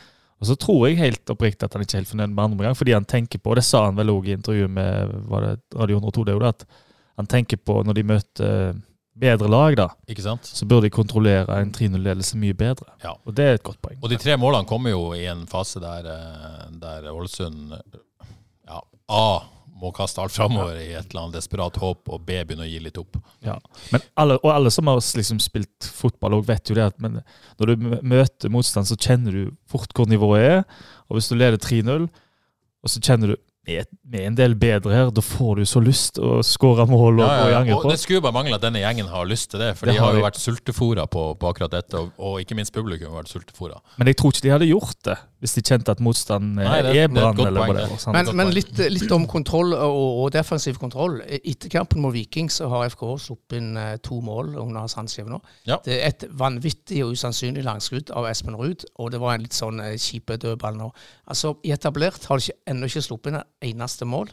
Og så tror jeg helt oppriktig at han ikke er helt fornøyd med andre omgang, fordi han tenker på, og det sa han vel òg i intervjuet med var det Radio 102, det jo at han tenker på når de møter bedre lag, da, Ikke sant? så bør de kontrollere en 3-0-ledelse mye bedre. Ja. Og det er et godt poeng. Og de tre målene kommer jo i en fase der, eh, der Ålesund ja, A må kaste alt framover i et eller annet desperat håp, og B begynner å gi litt opp. Ja. Men alle, og alle som har liksom spilt fotball, vet jo det at men når du møter motstand, så kjenner du fort hvor nivået er. Og hvis du leder 3-0, og så kjenner du vi er, en del bedre her, da får du så lyst å skåre mål og, ja, ja, Og på. det skulle bare mangle at denne gjengen har lyst til det, for Det de har har jo vært sultefòra på, på akkurat dette, og, og ikke minst publikum har vært sultefòra. Men jeg tror ikke de hadde gjort det hvis de kjente at motstanden Nei, det- det er er brann eller whatever. det. sant? Men, men litt, litt om kontroll og, og defensiv kontroll. Etter kampen mot Viking så har FK sluppet inn eh, to mål under Sandskjev nå. Ja. Det er et vanvittig og usannsynlig langskudd av Espen Ruud, og det var en litt sånn kjip kjipe dødball nå. Altså, I etablert har de ennå ikke sluppet inn et eneste mål.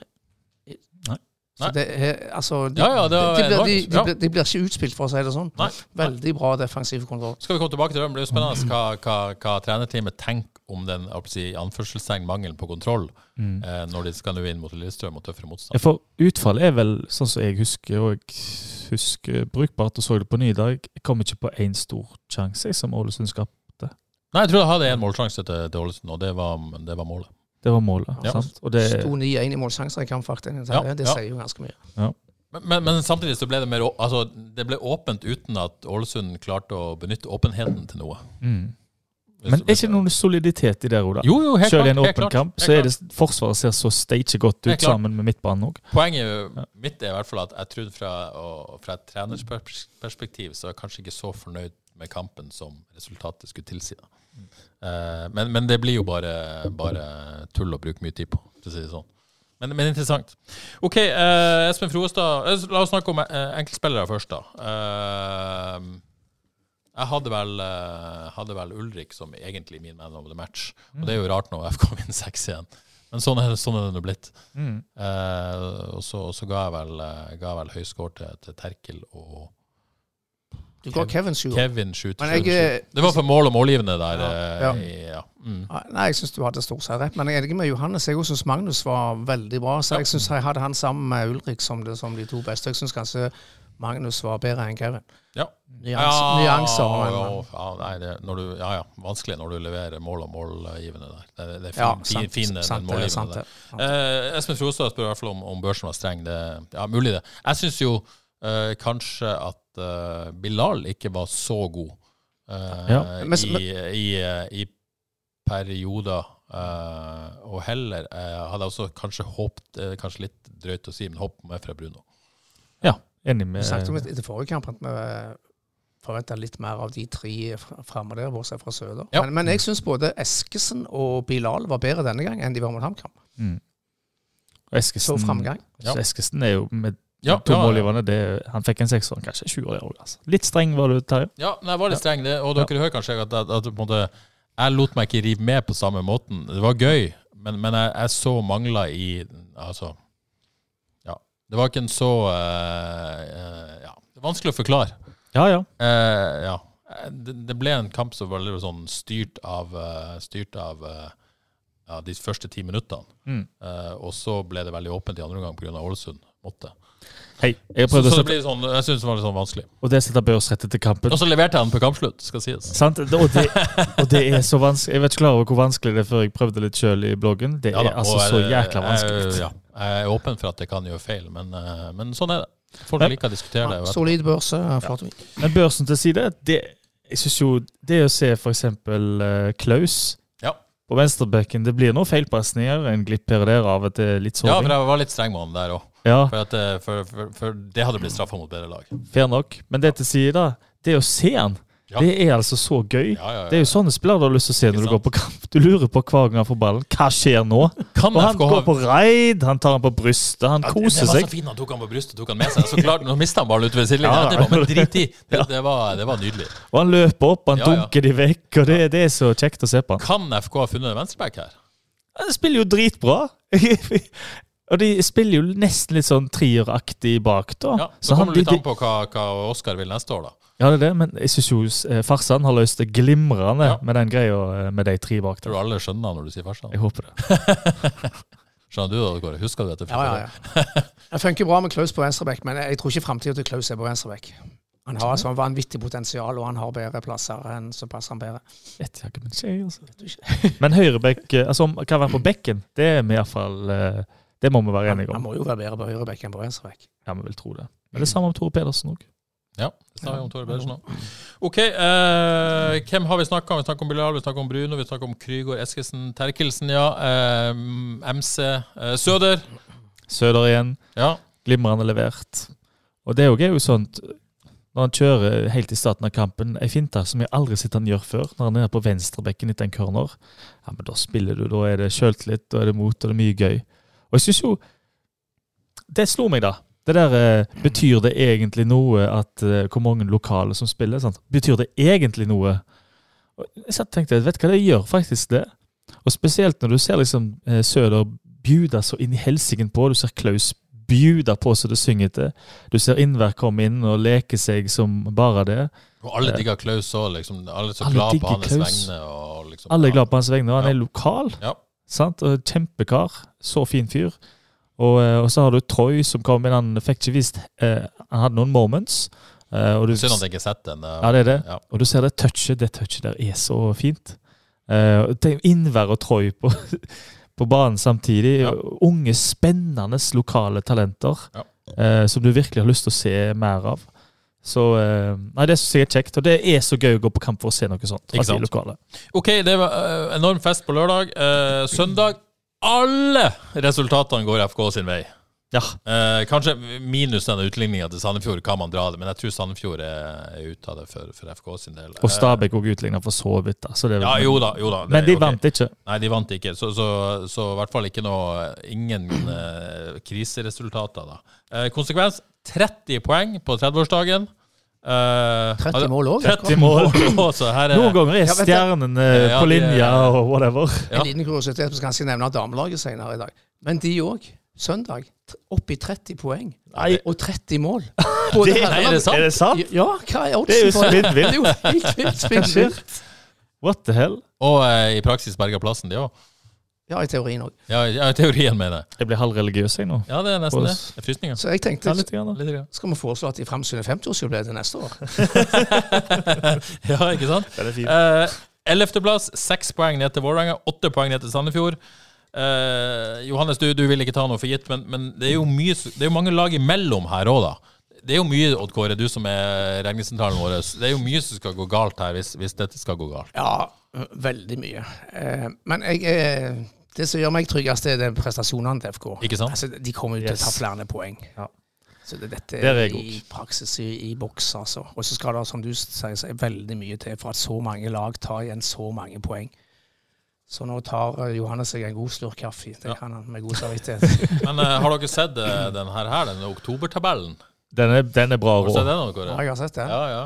Så det er, altså, de, Ja, ja, det de, blir, de, de, Ja. de blir ikke utspilt, for å si det sånn. Nei. Veldig bra defensiv kontroll. Skal vi komme tilbake til det? Det blir spennende hva, hva, hva trenerteamet tenker om den si, anførselstegn mangelen på kontroll Mm. eh, når de skal nå inn mot Lillestrøm og tøffere motstand. For utfallet er vel sånn som jeg husker, og jeg husker brukbart og så det på ny i dag. Jeg kom ikke på én stor sjanse som Ålesund skapte. Nei, jeg tror jeg hadde én målsjanse til, til Ålesund, og det var, det var målet. Det var målet. Ja. sant? Og det, Sto 9-1 i målsjanser i kamp, faktisk. Det, Ja, det sier jo ganske mye. Men, men, men samtidig så ble det mer Altså, det ble åpent uten at Ålesund klarte å benytte åpenheten til noe. Mm. Men er ikke noen soliditet i det, Oda? Jo, jo, helt Selv i en åpen kamp så er det Forsvaret ser så stage godt ut sammen med midtbanen òg. Poenget mitt er i hvert fall at jeg trodde fra, og, fra et trenersperspektiv så er jeg kanskje ikke så fornøyd med kampen som resultatet skulle tilsi. Mm. Uh, men, men det blir jo bare, bare tull å bruke mye tid på, for å si det sånn. Men, men interessant. OK, uh, Espen Froestad. eh, La oss snakke om enkeltspillere først, da. Jeg hadde vel, hadde vel Ulrik som egentlig min man of the match. Og det er jo rart når FK vinner 6-1. Men sånn er, sånn er det nå blitt. Mm. Eh, og, så, ga jeg vel, ga jeg vel høy score til, til Terkel og Du går Kevin Sjuer. Kevin 7 Men jeg, eh, Det var for mål og målgivende der. Ja. eh, Ja. Mm. Nei, jeg syns du hadde stort sett rett. Men jeg er enig med Johannes. Jeg syns Magnus var veldig bra. Så jeg syns jeg hadde han sammen med Ulrik som, det, som de to beste. Jeg syns kanskje Magnus var bedre enn Kevin. Ja. Nyanser, nyanser men, ja, ja, nei, det, når du, ja, ja, vanskelig når du leverer mål og målgivende der. Det, det er fin, Ja, fin, fin, den sant målgivende sant der. sant Eh, Espen Frostad spør i hvert fall om, om børsen var streng. Det, ja, mulig det. Jeg syns jo eh, kanskje at eh, Bilal ikke var så god uh, Ja. Men- i, i, eh, i perioder. Uh, og heller hadde jeg også kanskje håpet, kanskje litt drøyt å si, men håpet mer fra Bruno. Ja, enig med Du snakket om etter forrige kamp at vi forventa litt mer av de tre fr- framme der, bortsett fra Søder. Ja. Men, men jeg syns både Eskesen og Bilal var bedre denne gang enn de var mot HamKam. mm. Og Så framgang. Ja. så Eskesen er jo med Ja, to ja, ja. det, Han fikk en sekser, kanskje sju år. Altså. Litt streng var du, Terje. Ja, jeg var litt streng, det, og dere hører kanskje at, at, at måte, jeg lot meg ikke rive med på samme måten. Det var gøy, men, men jeg, jeg så mangler i Altså Ja. Det var ikke en så uh, uh, Ja, det er vanskelig å forklare. Ja, ja. Uh, ja. Det, det ble en kamp som var litt sånn styrt av, styrt av ja, de første ti minuttene. Mm. Og så ble det veldig åpent i andre omgang pga. Ålesund måtte. Hei. Jeg Så, så det sette, blir sånn, jeg syns det var litt sånn vanskelig. og det setter Børs rett etter kampen. Og så leverte jeg den på kampslutt, skal sies. Sant? Og det, og det er så vanskelig. Jeg vet ikke klar over hvor vanskelig det er før jeg prøvde litt sjøl i bloggen. Det Ja er altså er, så jeg- jækla jeg- vanskelig. Ja, jeg er åpen for at jeg kan gjøre feil, men, eh, men sånn er det. Folk liker å diskutere det. Ja, det. solid børse. Ja. Men børsen til side, det, jeg synes jo det å se f.eks. Uh, Klaus Ja. på venstrebekken Det blir noen feilpasninger, en glipp her og der av og til litt ja, for jeg var litt streng med han der òg. Ja, For, at det- for, for, for det hadde blitt straffa mot bedre lag. fair nok. Men det til side, da, det å se han, Ja. det er altså så gøy. Ja. Det er jo sånne spillere du har lyst til å se når du går på kamp. Du lurer på hver gang han får ballen. Hva skjer nå? Kan Og han FK går på raid, han tar han på brystet, han Ja, seg. koser det var så fint han tok han på brystet tok han med seg. Så klart, Nå mista han ballen utover sidelinja det var men drit i. Det, det, var, det var nydelig. Og han løper opp, han dunker de vekk, og det, det er så kjekt å se på han. Kan FK ha funnet en venstreback her? Han spiller jo dritbra. og de spiller jo nesten litt sånn trieraktig bak, da. Ja, Så kommer det litt an på hva, hva Oskar vil neste år, da. Ja, det er det, men jeg syns jo eh, farsan har løst det glimrende Ja. med den greia eh, med de tre bak Tror der. du alle skjønner når du sier farsan? Jeg håper det. Skjønner du det, Kåre? Husker du dette? Ja, ja, ja. Det funker bra med Klaus på venstreback, men jeg tror ikke framtida til Klaus er på venstreback. Han har altså vanvittig potensial, og han har bedre plasser enn så passer han bedre. Vet jeg ikke, men skjer, altså. Men høyrebekk, eh, altså kan være på bekken, det er vi iallfall eh, Det må vi være enige om. han må jo være bedre på høyreback enn på venstreback. Ja, vi vil tro det. Men det er samme om Tore Pedersen òg. Ja, det snakker vi om Tore Pedersen òg. OK, eh, hvem har vi snakka om? Vi snakker om Bilal, vi snakker om Bruno, vi snakker om Krygård, Eskesen, Terkelsen, ja. Eh, MC, eh, Søder. Søder igjen, Ja. glimrende levert. Og det er jo sånt når han kjører helt i starten av kampen, ei finte som jeg aldri har sett han gjøre før, når han er på venstrebekken etter en corner, ja, men da spiller du, da er det sjøltillit, da er det mot, og det er mye gøy. Og jeg syns jo Det slo meg, da. Det der eh, Betyr det egentlig noe at eh, hvor mange lokale som spiller? Sant? Betyr det egentlig noe? Og jeg tenkte, vet du hva, det gjør faktisk det. Og spesielt når du ser liksom eh, Søder bjuda så inn i helsiken på, du ser Klaus bjuda på så det synger til. Du ser Innvær komme inn og leke seg som bare det. Og alle digger Klaus òg, liksom. Alle er så glad på hans Klaus. vegne. Og liksom, Alle er glad på hans vegne, og han Ja. er lokal. Ja. Sant? Og Kjempekar. Så fin fyr. Og, eh, og så har du Troy som kom inn. Han fikk ikke vist eh, Han hadde noen moments. eh, og du, Synd at jeg ikke har sett den. ja, det er det. Ja. Og du ser det touchet. Det touchet der er så fint. Eh, tenk Innvær og Troy på, på banen samtidig. Ja. Unge, spennende lokale talenter. Ja. eh, som du virkelig har lyst til å se mer av. Så eh, Nei, det er sikkert er kjekt. Og det er så gøy å gå på kamp for å se noe sånt. Ikke sant? lokale. Ok, det var uh, enorm fest på lørdag. Uh, søndag Alle resultatene går FK sin vei. Ja. Uh, kanskje minus den utligninga til Sandefjord kan man dra det, men jeg tror Sandefjord er, er ute av det for, for FK sin del. Og Stabæk òg utligna for så vidt. da. Så det, ja, jo da, jo da. det Men de okay. vant ikke. Nei, de vant ikke. Så, så, så i hvert fall ikke noe Ingen uh, kriseresultater, da. Uh, konsekvens 30 poeng på 30-årsdagen. Uh, 30 mål òg. 30 mål også. Her er Noen ganger er stjernene Ja, på linja og whatever. Ja. En liten kuriositet, så kan jeg nevne damelaget senere i dag. Men de òg. Søndag. Opp i 30 poeng. Nei, Og 30 mål. det, Nei, er det sant? Er det sant? Ja, hva er oddsen for det? Det er jo spinnvilt. What the hell? Og eh, i praksis berga plassen, de òg. Ja, i teorien òg. Ja, ja, i teorien, mener jeg. Jeg blir halvreligiøs, jeg nå. Ja, det er nesten det. Det er frysninger. Så jeg tenkte Ja, litt grann, da. Litt grann. skal vi foreslå at de fremsyner 50-årsjubileet til neste år? Ja, ikke sant? Den er fin. Eh, Ellevteplass, seks poeng ned til Vålerenga, åtte poeng ned til Sandefjord. Eh, Johannes, du, du vil ikke ta noe for gitt, men, men det, er jo mye, s- det er jo mange lag imellom her òg, da. Det er jo mye, Odd Kåre, du som er regnesentralen vår. Det er jo mye som skal gå galt her, hvis, hvis dette skal gå galt. Ja, veldig mye. Eh, men jeg, eh, det som gjør meg tryggest, det er den prestasjonene til FK. Ikke sant? Altså, de kommer jo til å ta flere poeng. Ja. Så det, dette det er i praksis i, i boks, altså. Og så skal det, som du sier, så er veldig mye til for at så mange lag tar igjen så mange poeng. Så nå tar eh, Johannes seg en god slurk kaffe. Det Ja. kan han med god samvittighet. Men uh, har dere sett uh, den her, her, denne oktobertabellen? Den er, den er bra Har dere rå. den, dere? Ja, jeg har sett den. Ja, ja.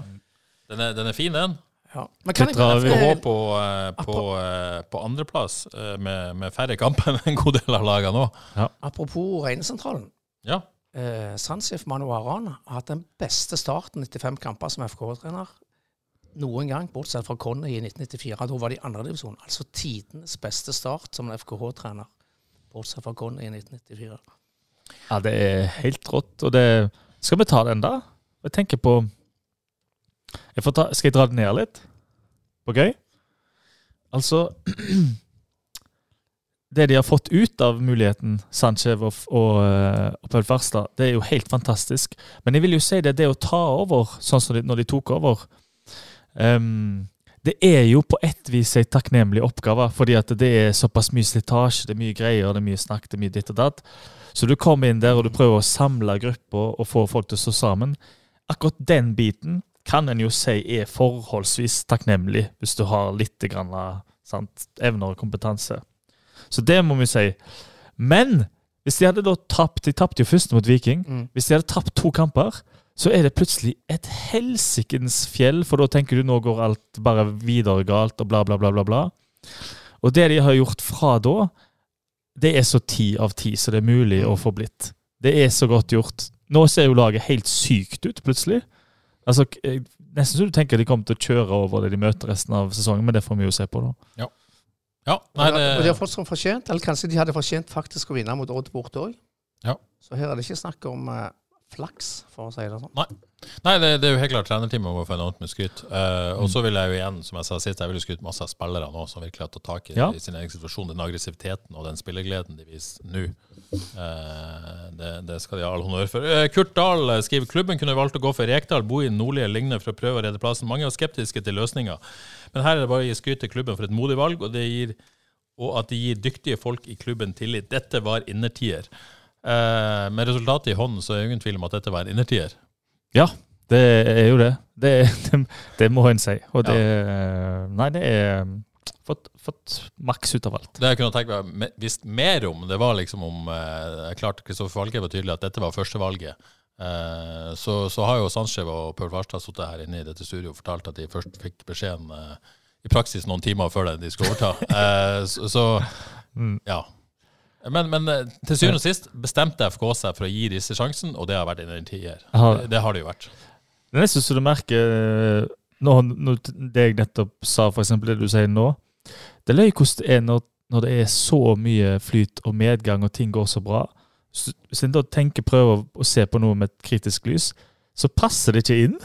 Den er, den er fin, den. Ja. Men kan jeg, vi- FKH håpe på, eh, på, eh, på andreplass eh, med, med færre kamper enn en god del av lagene òg. apropos Regnesentralen. Ja. Eh, Sansif Manuaran har hatt den beste starten etter fem kamper som FK-trener noen gang, bortsett fra Conny i 1994. Da var de i andredivisjon. Altså tidenes beste start som en FKH-trener, bortsett fra Conny i 1994. Ja, det er helt rått. Og det Skal vi ta den, da? Jeg tenker på jeg ta, Skal jeg dra det ned litt? OK? Altså Det de har fått ut av muligheten, Sanchez og, og, eh, og Paul Farstad, det er jo helt fantastisk. Men jeg vil jo si det, det å ta over, sånn som de, når de tok over um, Det er jo på ett vis en takknemlig oppgave, fordi at det er såpass mye slitasje, det er mye greier, det er mye snakk, det er mye ditt og datt. Så du kommer inn der og du prøver å samle grupper og få folk til å stå sammen. Akkurat den biten kan en jo si er forholdsvis takknemlig, hvis du har litt grann, sant, evner og kompetanse. Så det må vi si. Men hvis de hadde da tapt De tapte jo først mot Viking. Mm. Hvis de hadde tapt to kamper, så er det plutselig et helsikens fjell, for da tenker du nå går alt bare videre galt, og bla, bla, bla, bla. bla. Og det de har gjort fra da, det er så ti av ti så det er mulig å få blitt. Det er så godt gjort. Nå ser jo laget helt sykt ut, plutselig. Altså, jeg Nesten så du tenker de kommer til å kjøre over det de møter resten av sesongen, men det får vi jo se på, da. Ja, ja nei, det... og de har fått som fortjent, eller kanskje de hadde fortjent faktisk å vinne mot Odd borte òg. Ja. Så her er det ikke snakk om eh, flaks, for å si det sånn. nei det, det er jo helt klart trenerteamet må få enormt med skryt. Uh, og Mm. så vil jeg jo igjen, som jeg sa sist, jeg vil jo skryte masse av spillere nå som virkelig har tatt tak i, Ja. i sin egen situasjon. Den aggressiviteten og den spillegleden de viser nå. uh, det, det skal de ha all honnør for. Uh, Kurt Dahl eh, skriver klubben kunne valgt å gå for Rekdal, bo i nordlige lignende for å prøve å redde plassen. Mange er skeptiske til løsninga, men her er det bare å gi skryt til klubben for et modig valg, og, det gir, og at de gir dyktige folk i klubben tillit. Dette var innertier. Eh, med resultatet i hånden så er det ingen tvil om at dette var en innertier. Ja, det er jo det. Det, det, det må en si. Og det Nei, det er fått, fått maks ut av alt. Det jeg kunne tenkt meg me- visst mer om, det var liksom om eh, Klart Kristoffer Falke var tydelig at dette var førstevalget. Eh, så, så har jo Sandskjev og Paul Farstad sittet her inne i dette studioet og fortalt at de først fikk beskjeden eh, i praksis noen timer før de skulle overta. Eh, så, så Mm. ja. Men, men eh, til syvende og sist bestemte FK seg for å gi disse sjansen, og det har vært en tier. Det, det har det jo vært. Det er syns du merker eh, når, når det jeg nettopp sa, eksempel det du sier nå. Det er løye hvordan det er når, når det er så mye flyt og medgang og ting går så bra. Hvis en da tenker, prøver å se på noe med et kritisk lys, så passer det ikke inn.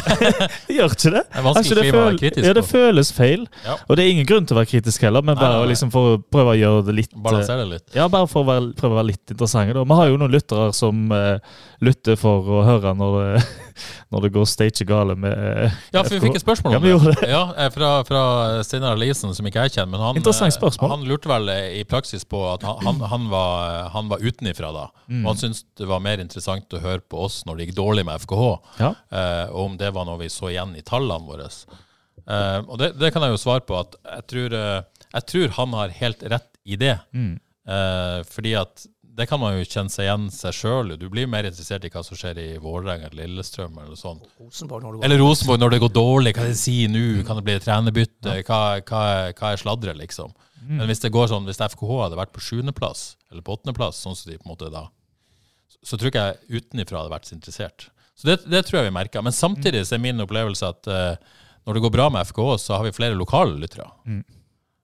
det gjør ikke det. Det Altså, det, føl kritisk ja, det føles feil. Ja. Og det er ingen grunn til å være kritisk heller, men bare nei, nei. Liksom for å prøve å gjøre det litt eh, Balansere det litt. Ja, bare for å være, prøve å være litt interessante. Da. Vi har jo noen lyttere som eh, lytter for å høre når det, når det går stage gale med eh, Ja, for vi fikk et spørsmål om det. Ja, eh, fra, fra Steinar Lisen, som ikke jeg kjenner. Men han, Interessant eh, spørsmål. han lurte vel i praksis på at han, han, var, han var utenifra da. Mm. Og han syntes det var mer interessant å høre på oss når det gikk dårlig med FKH, Ja. og om det var noe vi så igjen i tallene våre. Og det, det kan jeg jo svare på, at jeg tror, jeg tror han har helt rett i det. Mm. Fordi at det kan man jo kjenne seg igjen seg sjøl. Du blir mer interessert i hva som skjer i Vålerenga eller Lillestrøm eller sånn. Rosenborg når det går Eller Rosenborg når det går dårlig. Hva det de sier nå? Kan det bli trenerbytte? Hva, hva, hva er sladret, liksom? Men hvis det går sånn, hvis FKH hadde vært på sjuendeplass, eller på åttendeplass, sånn som de på en måte da, så, så tror ikke jeg utenifra hadde vært så interessert. Så det, det tror jeg vi merka. Men samtidig så er min opplevelse at uh, når det går bra med FKH, så har vi flere lokale lyttere. Eh,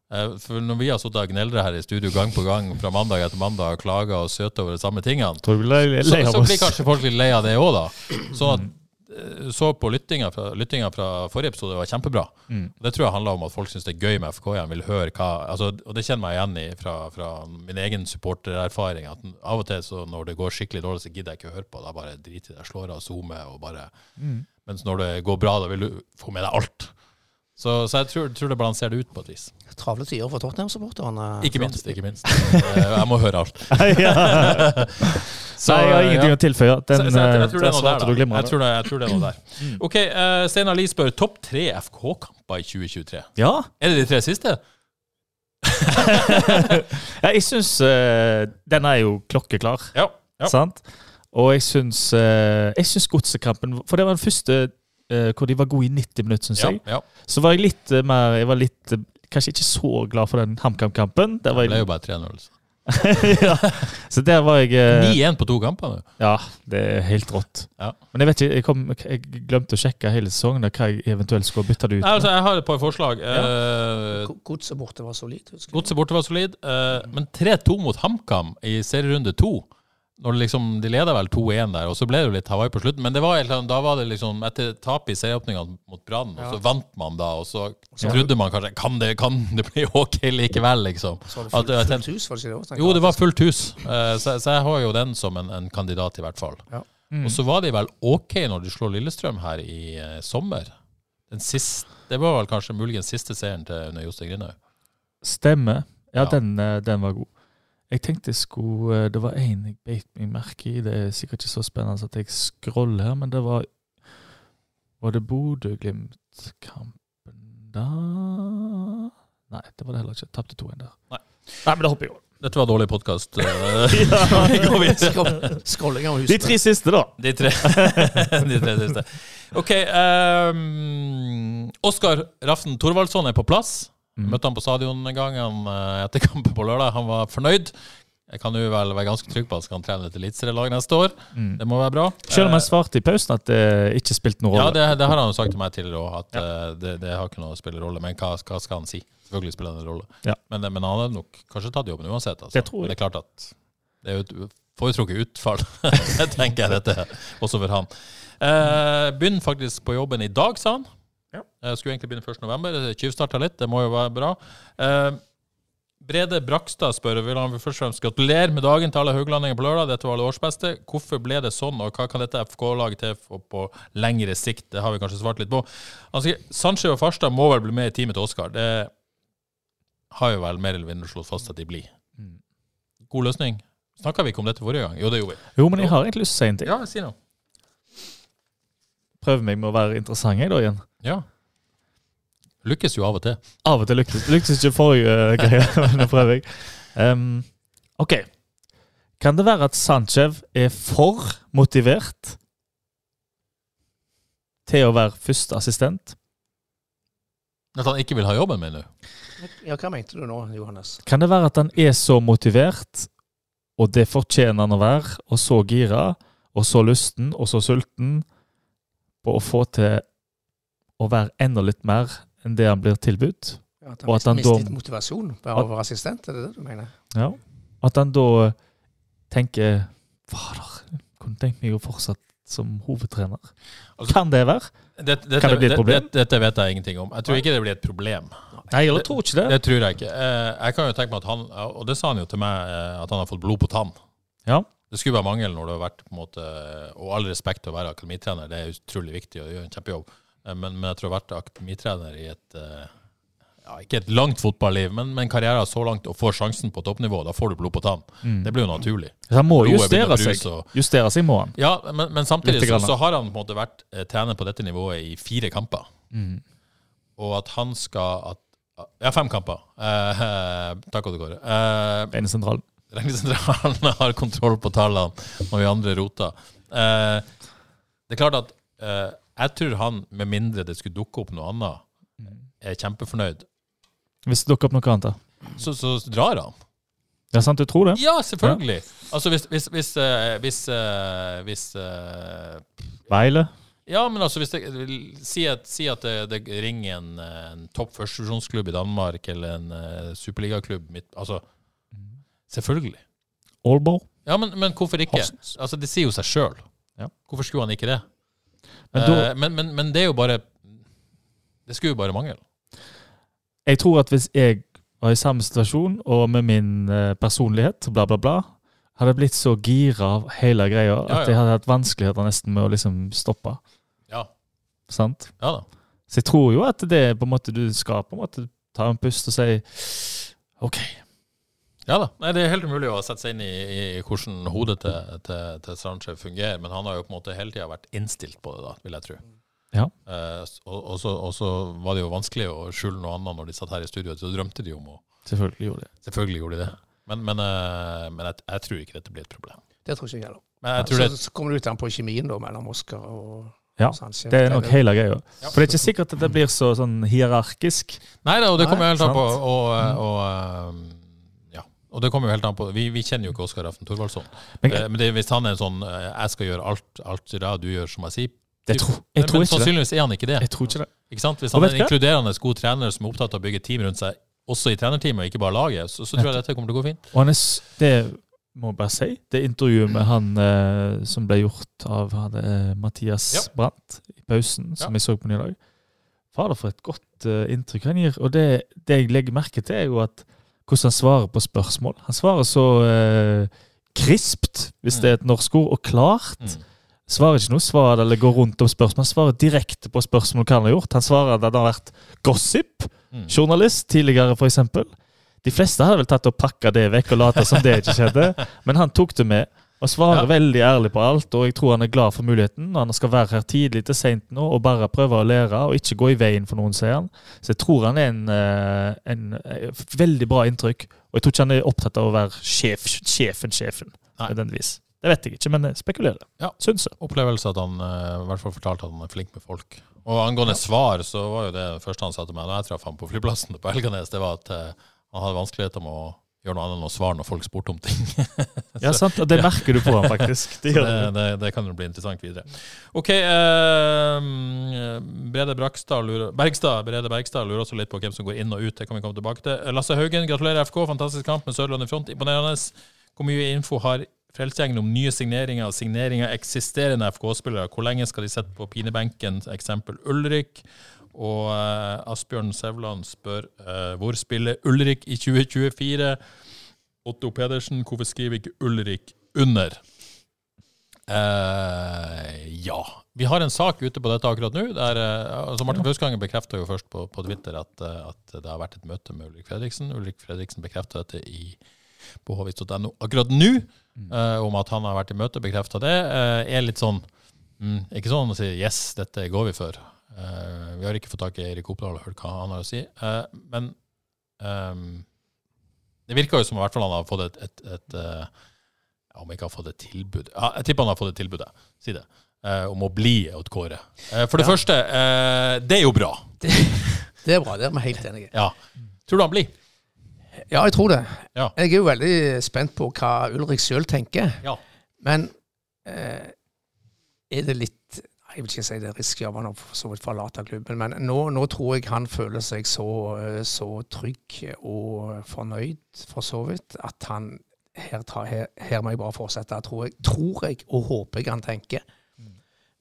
For når vi har sittet og gneldra her i studio gang på gang fra mandag etter mandag og klaga og søta over de samme tingene, så, så blir kanskje folk litt lei av det òg, da. Så, at eh, så på lyttinga fra, lyttinga fra forrige episode var kjempebra. Mm. Det tror jeg handler om at folk syns det er gøy med FK igjen, vil høre hva altså, Og det kjenner jeg igjen i fra, fra min egen supportererfaring. At av og til så når det går skikkelig dårlig, så gidder jeg ikke å høre på. Da bare driter jeg. Slår av zoomer og bare Mm. Mens når det går bra, da vil du få med deg alt. Så, så jeg tror, tror det balanserer det ut på et vis. Travle tider for Tottenham-supporterne. Ikke minst. ikke minst. Eh, Jeg må høre alt. Så, Nei, jeg har ingenting ja. å tilføye. Den, Så- så jeg, jeg eh, tror det er der noe der, Jeg tror det, jeg tror det er noe der. Ok, uh, Steinar Lie spør topp tre FK-kamper i 2023. Ja. Er det de tre siste? ja, jeg syns uh, den er jo klokkeklar. Ja. ja. Sant? Og jeg syns uh, syns Godsekampen For det var den første hvor de var gode i 90 minutter, syns jeg. ja. Så var jeg litt eh, mer Jeg var litt eh, Kanskje ikke så glad for den HamKam-kampen. Det ble jo bare 3-0. så. ja. Så der var jeg eh, 9-1 på to kamper. Ja, det er helt rått. Ja. Men jeg vet ikke, jeg, kom, jeg glemte å sjekke hele sesongen da, hva jeg eventuelt skulle bytte det ut Nei, altså, jeg har et par forslag. Ja. Uh, Godset borte var solid. Godset borte var solid, eh, men 3-2 mot HamKam i serierunde to. Når det liksom, De leda vel 2-1 der, og så ble det jo litt Hawaii på slutten. Men det var, helt sånn- da var det liksom etter tapet i serieåpninga mot Brann, og så vant man da, og så, trodde man kanskje Kan det, kan det bli ok likevel, liksom? Så var det fullt, fullt hus, var det ikke det? også? Jo, det var fullt hus, Eh, så, så jeg har jo den som en, en kandidat, i hvert fall. Ja. Og så var de vel ok når de slo Lillestrøm her i eh, sommer. Den siste, det var vel kanskje muligens siste seieren til under Jostein Grinaug. Stemmer. Ja, Ja. Den, eh, den var god. Jeg tenkte jeg skulle eh, Det var én jeg beit meg merke i. Det er sikkert ikke så spennende at jeg scroller her, men det var Var det Bodø-Glimt-kampen da Nei, det var det heller ikke. Tapte 2-1 der. Nei. Nei, men det hopper jeg over. Dette var dårlig podkast. vi Ja. De tre siste, da. De tre, De tre siste. OK. Um, Oskar Raften Thorvaldsson er på plass. Mm. Møtte han på stadion en gang han, eh, etter kampen på lørdag. Han var fornøyd. Jeg kan jo vel være ganske trygg på at han skal trene et eliteserielag neste år. Mm. Det må være bra. Selv om han jeg svarte i pausen at det ikke spilte noen Ja, rolle. det, det har han jo sagt til meg tidligere òg, at ja. det, det har ikke noe å spille rolle. Men hva, hva skal han si? Selvfølgelig spiller det en rolle. Ja. Men, men han hadde nok kanskje tatt jobben uansett. Altså. Det tror jeg. Men det er klart at det er jo et foretrukket utfall, tenker jeg dette, også for han. Eh, begynner faktisk på jobben i dag, sa han. Jeg skulle egentlig begynne 1. november. Tyvstarta litt, det må jo være bra. Eh, Brede Brakstad spør vil han først og fremst gratulere med dagen til alle hauglandinger på lørdag. Dette var det årsbeste. Hvorfor ble det sånn, og hva kan dette FK-laget til for på lengre sikt? Det har vi kanskje svart litt på. Sier Sanchez og Farstad må vel bli med i teamet til Oskar. Det har jo vel mer eller mindre slått fast at de blir. Mm. God løsning. Snakka vi ikke om dette forrige gang? Jo, det gjorde vi. Jo, men jeg har egentlig lyst til å si en ting. Ja, si noe. Prøv meg med å være interessant jeg da igjen. Ja. Lykkes jo av og til. Av og til lykkes. Lykkes ikke forrige uh, greie, nå prøver jeg. Um, ok. Kan det være at Sanchez er for motivert til å være førsteassistent? At han ikke vil ha jobben, mener du? Ja, hva mente du nå, Johannes? Kan det være at han er så motivert, og det fortjener han å være, og så gira, og så lysten, og så sulten på å få til å være enda litt mer enn det han blir tilbudt? Ja, at Og han at han mistet da- motivasjon ved å være assistent, er det det du mener? Ja. At han da tenker Fader, kunne tenkt meg å fortsette som hovedtrener. Altså- kan det være? Det, det, Kan det bli et problem? det- dette vet jeg ingenting om. Jeg tror ikke det blir et problem. Nei, jeg tror ikke det. Det tror jeg ikke. Eh, Jeg kan jo tenke meg at han, og det sa han jo til meg, eh, at han har fått blod på tann. Ja. Det skulle være mangel når du har vært på en måte, Og all respekt til å være akademitrener, det er utrolig viktig og gjør en kjempejobb. Eh, Men, men jeg tror jeg har vært akademitrener i et eh, ja, Ikke et langt fotballiv, men, men karrieren så langt og får sjansen på toppnivå, da får du blod på tann. Mm. Det blir jo naturlig. Så han må Blodet justere seg. og- Justere seg må han. Ja, men, men samtidig så, så har han på en måte vært eh, trener på dette nivået i fire kamper. Mm. Og at han skal at, Ja, fem kamper. Eh, takk, du går. Eh, Regnesentralen. Regnesentralen har kontroll på tallene, og vi andre roter. Eh, det er klart at eh, jeg tror han, med mindre det skulle dukke opp noe annet, er kjempefornøyd. Hvis det dukker opp noe annet, da. Så, så drar han. Ja, sant, du tror det? Ja, selvfølgelig. Altså hvis Hvis, hvis, uh, hvis, uh, hvis uh, Veile? Ja, men altså hvis det, Si at, si at det, det ringer en, en topp førstevisjonsklubb i Danmark, eller en uh, superligaklubb Altså, selvfølgelig. Aalborg? Ja, men, men hvorfor ikke? Horsens. Altså, Det sier jo seg sjøl. Ja. Hvorfor skulle han ikke det? Men du, da- men, men, men det er jo bare Det skulle jo bare mangle. Jeg tror at hvis jeg var i samme situasjon, og med min eh, personlighet, bla, bla, bla, hadde blitt så gira av hele greia Ja, at ja. jeg hadde hatt vanskeligheter nesten med å liksom stoppe. Ja. Sant? Ja da. Så jeg tror jo at det er på en måte du skal på en måte ta en pust og si OK. Ja da. Nei, Det er helt umulig å sette seg inn i, i hvordan hodet til, til, til Strandskjev fungerer, men han har jo på en måte hele tida vært innstilt på det, da, vil jeg tro. Ja. Eh, og, og, så, og så var det jo vanskelig å skjule noe annet når de satt her i studio. Så drømte de om å Selvfølgelig gjorde det. Selvfølgelig gjorde de det. Men, men, eh, men jeg, jeg tror ikke dette blir et problem. Det tror ikke jeg heller. Men jeg tror så, det, så kommer det ut an på kjemien da, mellom Oskar og Ja, det er nok hele greia. Ja. For det er ikke sikkert at det blir så sånn hierarkisk. Nei da, og det kommer jeg helt an på og, og, og, eh, Ja. Og det kommer jo helt an på Vi, vi kjenner jo ikke Oskar Aften Thorvaldsson. Men Eh, Men det, hvis han er en sånn eh, Jeg skal gjøre alt, alt det du gjør, som jeg sier det tror, jeg tror Men det. sannsynligvis er han ikke det. Jeg tror ikke det. Ikke sant? Hvis han er en inkluderende god trener som er opptatt av å bygge team rundt seg, også i trenerteamet, og ikke bare laget, så, så tror jeg dette kommer til å gå fint. Og er, det må jeg bare si, det intervjuet med han eh, som ble gjort av han, eh, Mathias Ja. Brandt i pausen, som Ja. jeg så på i dag. Fader, for et godt eh, inntrykk han gir. Og det, det jeg legger merke til, er jo at hvordan han svarer på spørsmål. Han svarer så eh, krispt, hvis Mm. det er et norsk ord, og klart. Mm. Svarer ikke noe svar eller går rundt om spørsmål. Han svarer direkte på spørsmål hva han har gjort. Han svarer at han har vært gossip, Mm. tidligere, f.eks. De fleste hadde vel tatt og pakka det vekk og lata som det ikke skjedde. Men han tok det med og svarer Ja. veldig ærlig på alt. Og jeg tror han er glad for muligheten. Han skal være her tidlig til seint nå og bare prøve å lære og ikke gå i veien for noen, sier han. Så jeg tror han er en, en, en eh, veldig bra inntrykk. Og jeg tror ikke han er opptatt av å være sjef, sjefen, sjefen. Nødvendigvis. Det vet jeg ikke, men jeg spekulerer. Ja. Syns jeg. Opplevelse at han eh, i hvert fall fortalte at han er flink med folk. Og angående svar, så var jo det første han sa til meg da jeg traff ham på flyplassen på Elganes, det var at eh, han hadde vanskeligheter med å gjøre noe annet enn å svare når folk spurte om ting. Ja, sant? Og det merker du på han faktisk. Det gjør det, det. det, kan jo bli interessant videre. OK. Eh, Brede lurer, Bergstad, Brede Bergstad lurer også litt på hvem som går inn og ut. Det kan vi komme tilbake til. Lasse Haugen, gratulerer FK. Fantastisk kamp med Sørlandet Front. Imponerende. Hvor mye info har Frelsesgjengen om nye signeringer og signeringer eksisterende FK-spillere? Hvor lenge skal de sitte på pinebenken? Eksempel Ulrik. Og eh, Asbjørn Sevland spør eh, hvor spiller Ulrik i 2024? Otto Pedersen, hvorfor skriver ikke Ulrik under? Eh, ja. Vi har en sak ute på dette akkurat nå. Der, altså Martin Fauskanger bekrefta jo først på, på Twitter at, at det har vært et møte med Ulrik Fredriksen. Ulrik Fredriksen bekrefta dette i, på hvis.no akkurat nå, uh, om at han har vært i møte. Bekrefta det. Uh, er litt sånn mm, Ikke sånn å si 'yes, dette går vi for'. Eh, vi har ikke fått tak i Erik Oppdal og hørt hva han har å si. Eh, men um, det virker jo som i hvert fall han har fått et, et, et eh, ja, Om ikke har fått et tilbud ja, Jeg tipper han har fått et tilbud, si det. om å bli Odd Kåre. For det Ja. første, det er jo bra. Det er bra, det er vi helt enige i. Ja. Tror du han blir? Ja, jeg tror det. Ja. Jeg er jo veldig spent på hva Ulrik sjøl tenker. Ja. Men eh, er det litt Jeg vil ikke si det er risky av han å for så vidt forlate klubben, men nå, nå tror jeg han føler seg så, eh, så trygg og fornøyd, for så vidt, at han her, tar, her, her må jeg bare fortsette, tror jeg, tror jeg og håper jeg han tenker.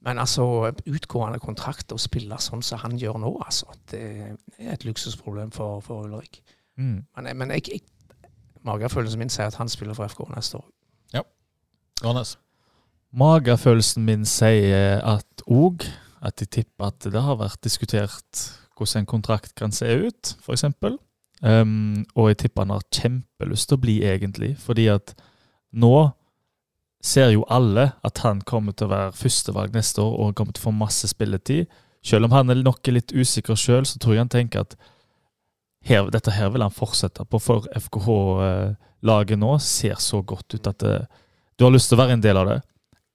Men altså, utgående kontrakt og spille sånn som han gjør nå, altså, det er et luksusproblem for, for Ulrik. Mm. Men, men jeg, jeg, magefølelsen min sier at han spiller for FK neste år. Ja. Johannes. Magefølelsen min sier at òg at jeg tipper at det har vært diskutert hvordan en kontrakt kan se ut, f.eks. Um, og jeg tipper han har kjempelyst til å bli, egentlig. Fordi at nå ser jo alle at han kommer til å være førstevalg neste år og kommer til å få masse spilletid. Selv om han er nok litt usikker sjøl, så tror jeg han tenker at her, dette her vil han fortsette på. For FKH-laget nå ser så godt ut at det, du har lyst til å være en del av det.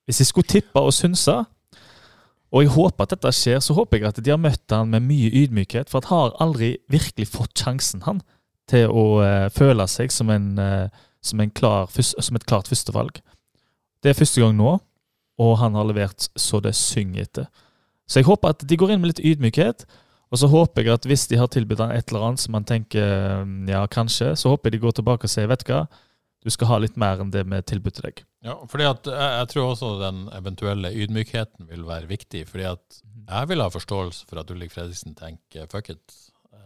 Hvis jeg skulle tippe og synse, og jeg håper at dette skjer, så håper jeg at de har møtt han med mye ydmykhet. For han har aldri virkelig fått sjansen, han, til å uh, føle seg som, en, uh, som, en klar, som et klart førstevalg. Det er første gang nå, og han har levert så det synger etter. Så jeg håper at de går inn med litt ydmykhet. Og så håper jeg at hvis de har tilbudt han et eller annet som man tenker ja, kanskje, så håper jeg de går tilbake og sier vet du hva, du skal ha litt mer enn det vi til deg. Ja, fordi at jeg, jeg tror også den eventuelle ydmykheten vil være viktig. fordi at jeg vil ha forståelse for at Ulrik Fredriksen tenker fuck it.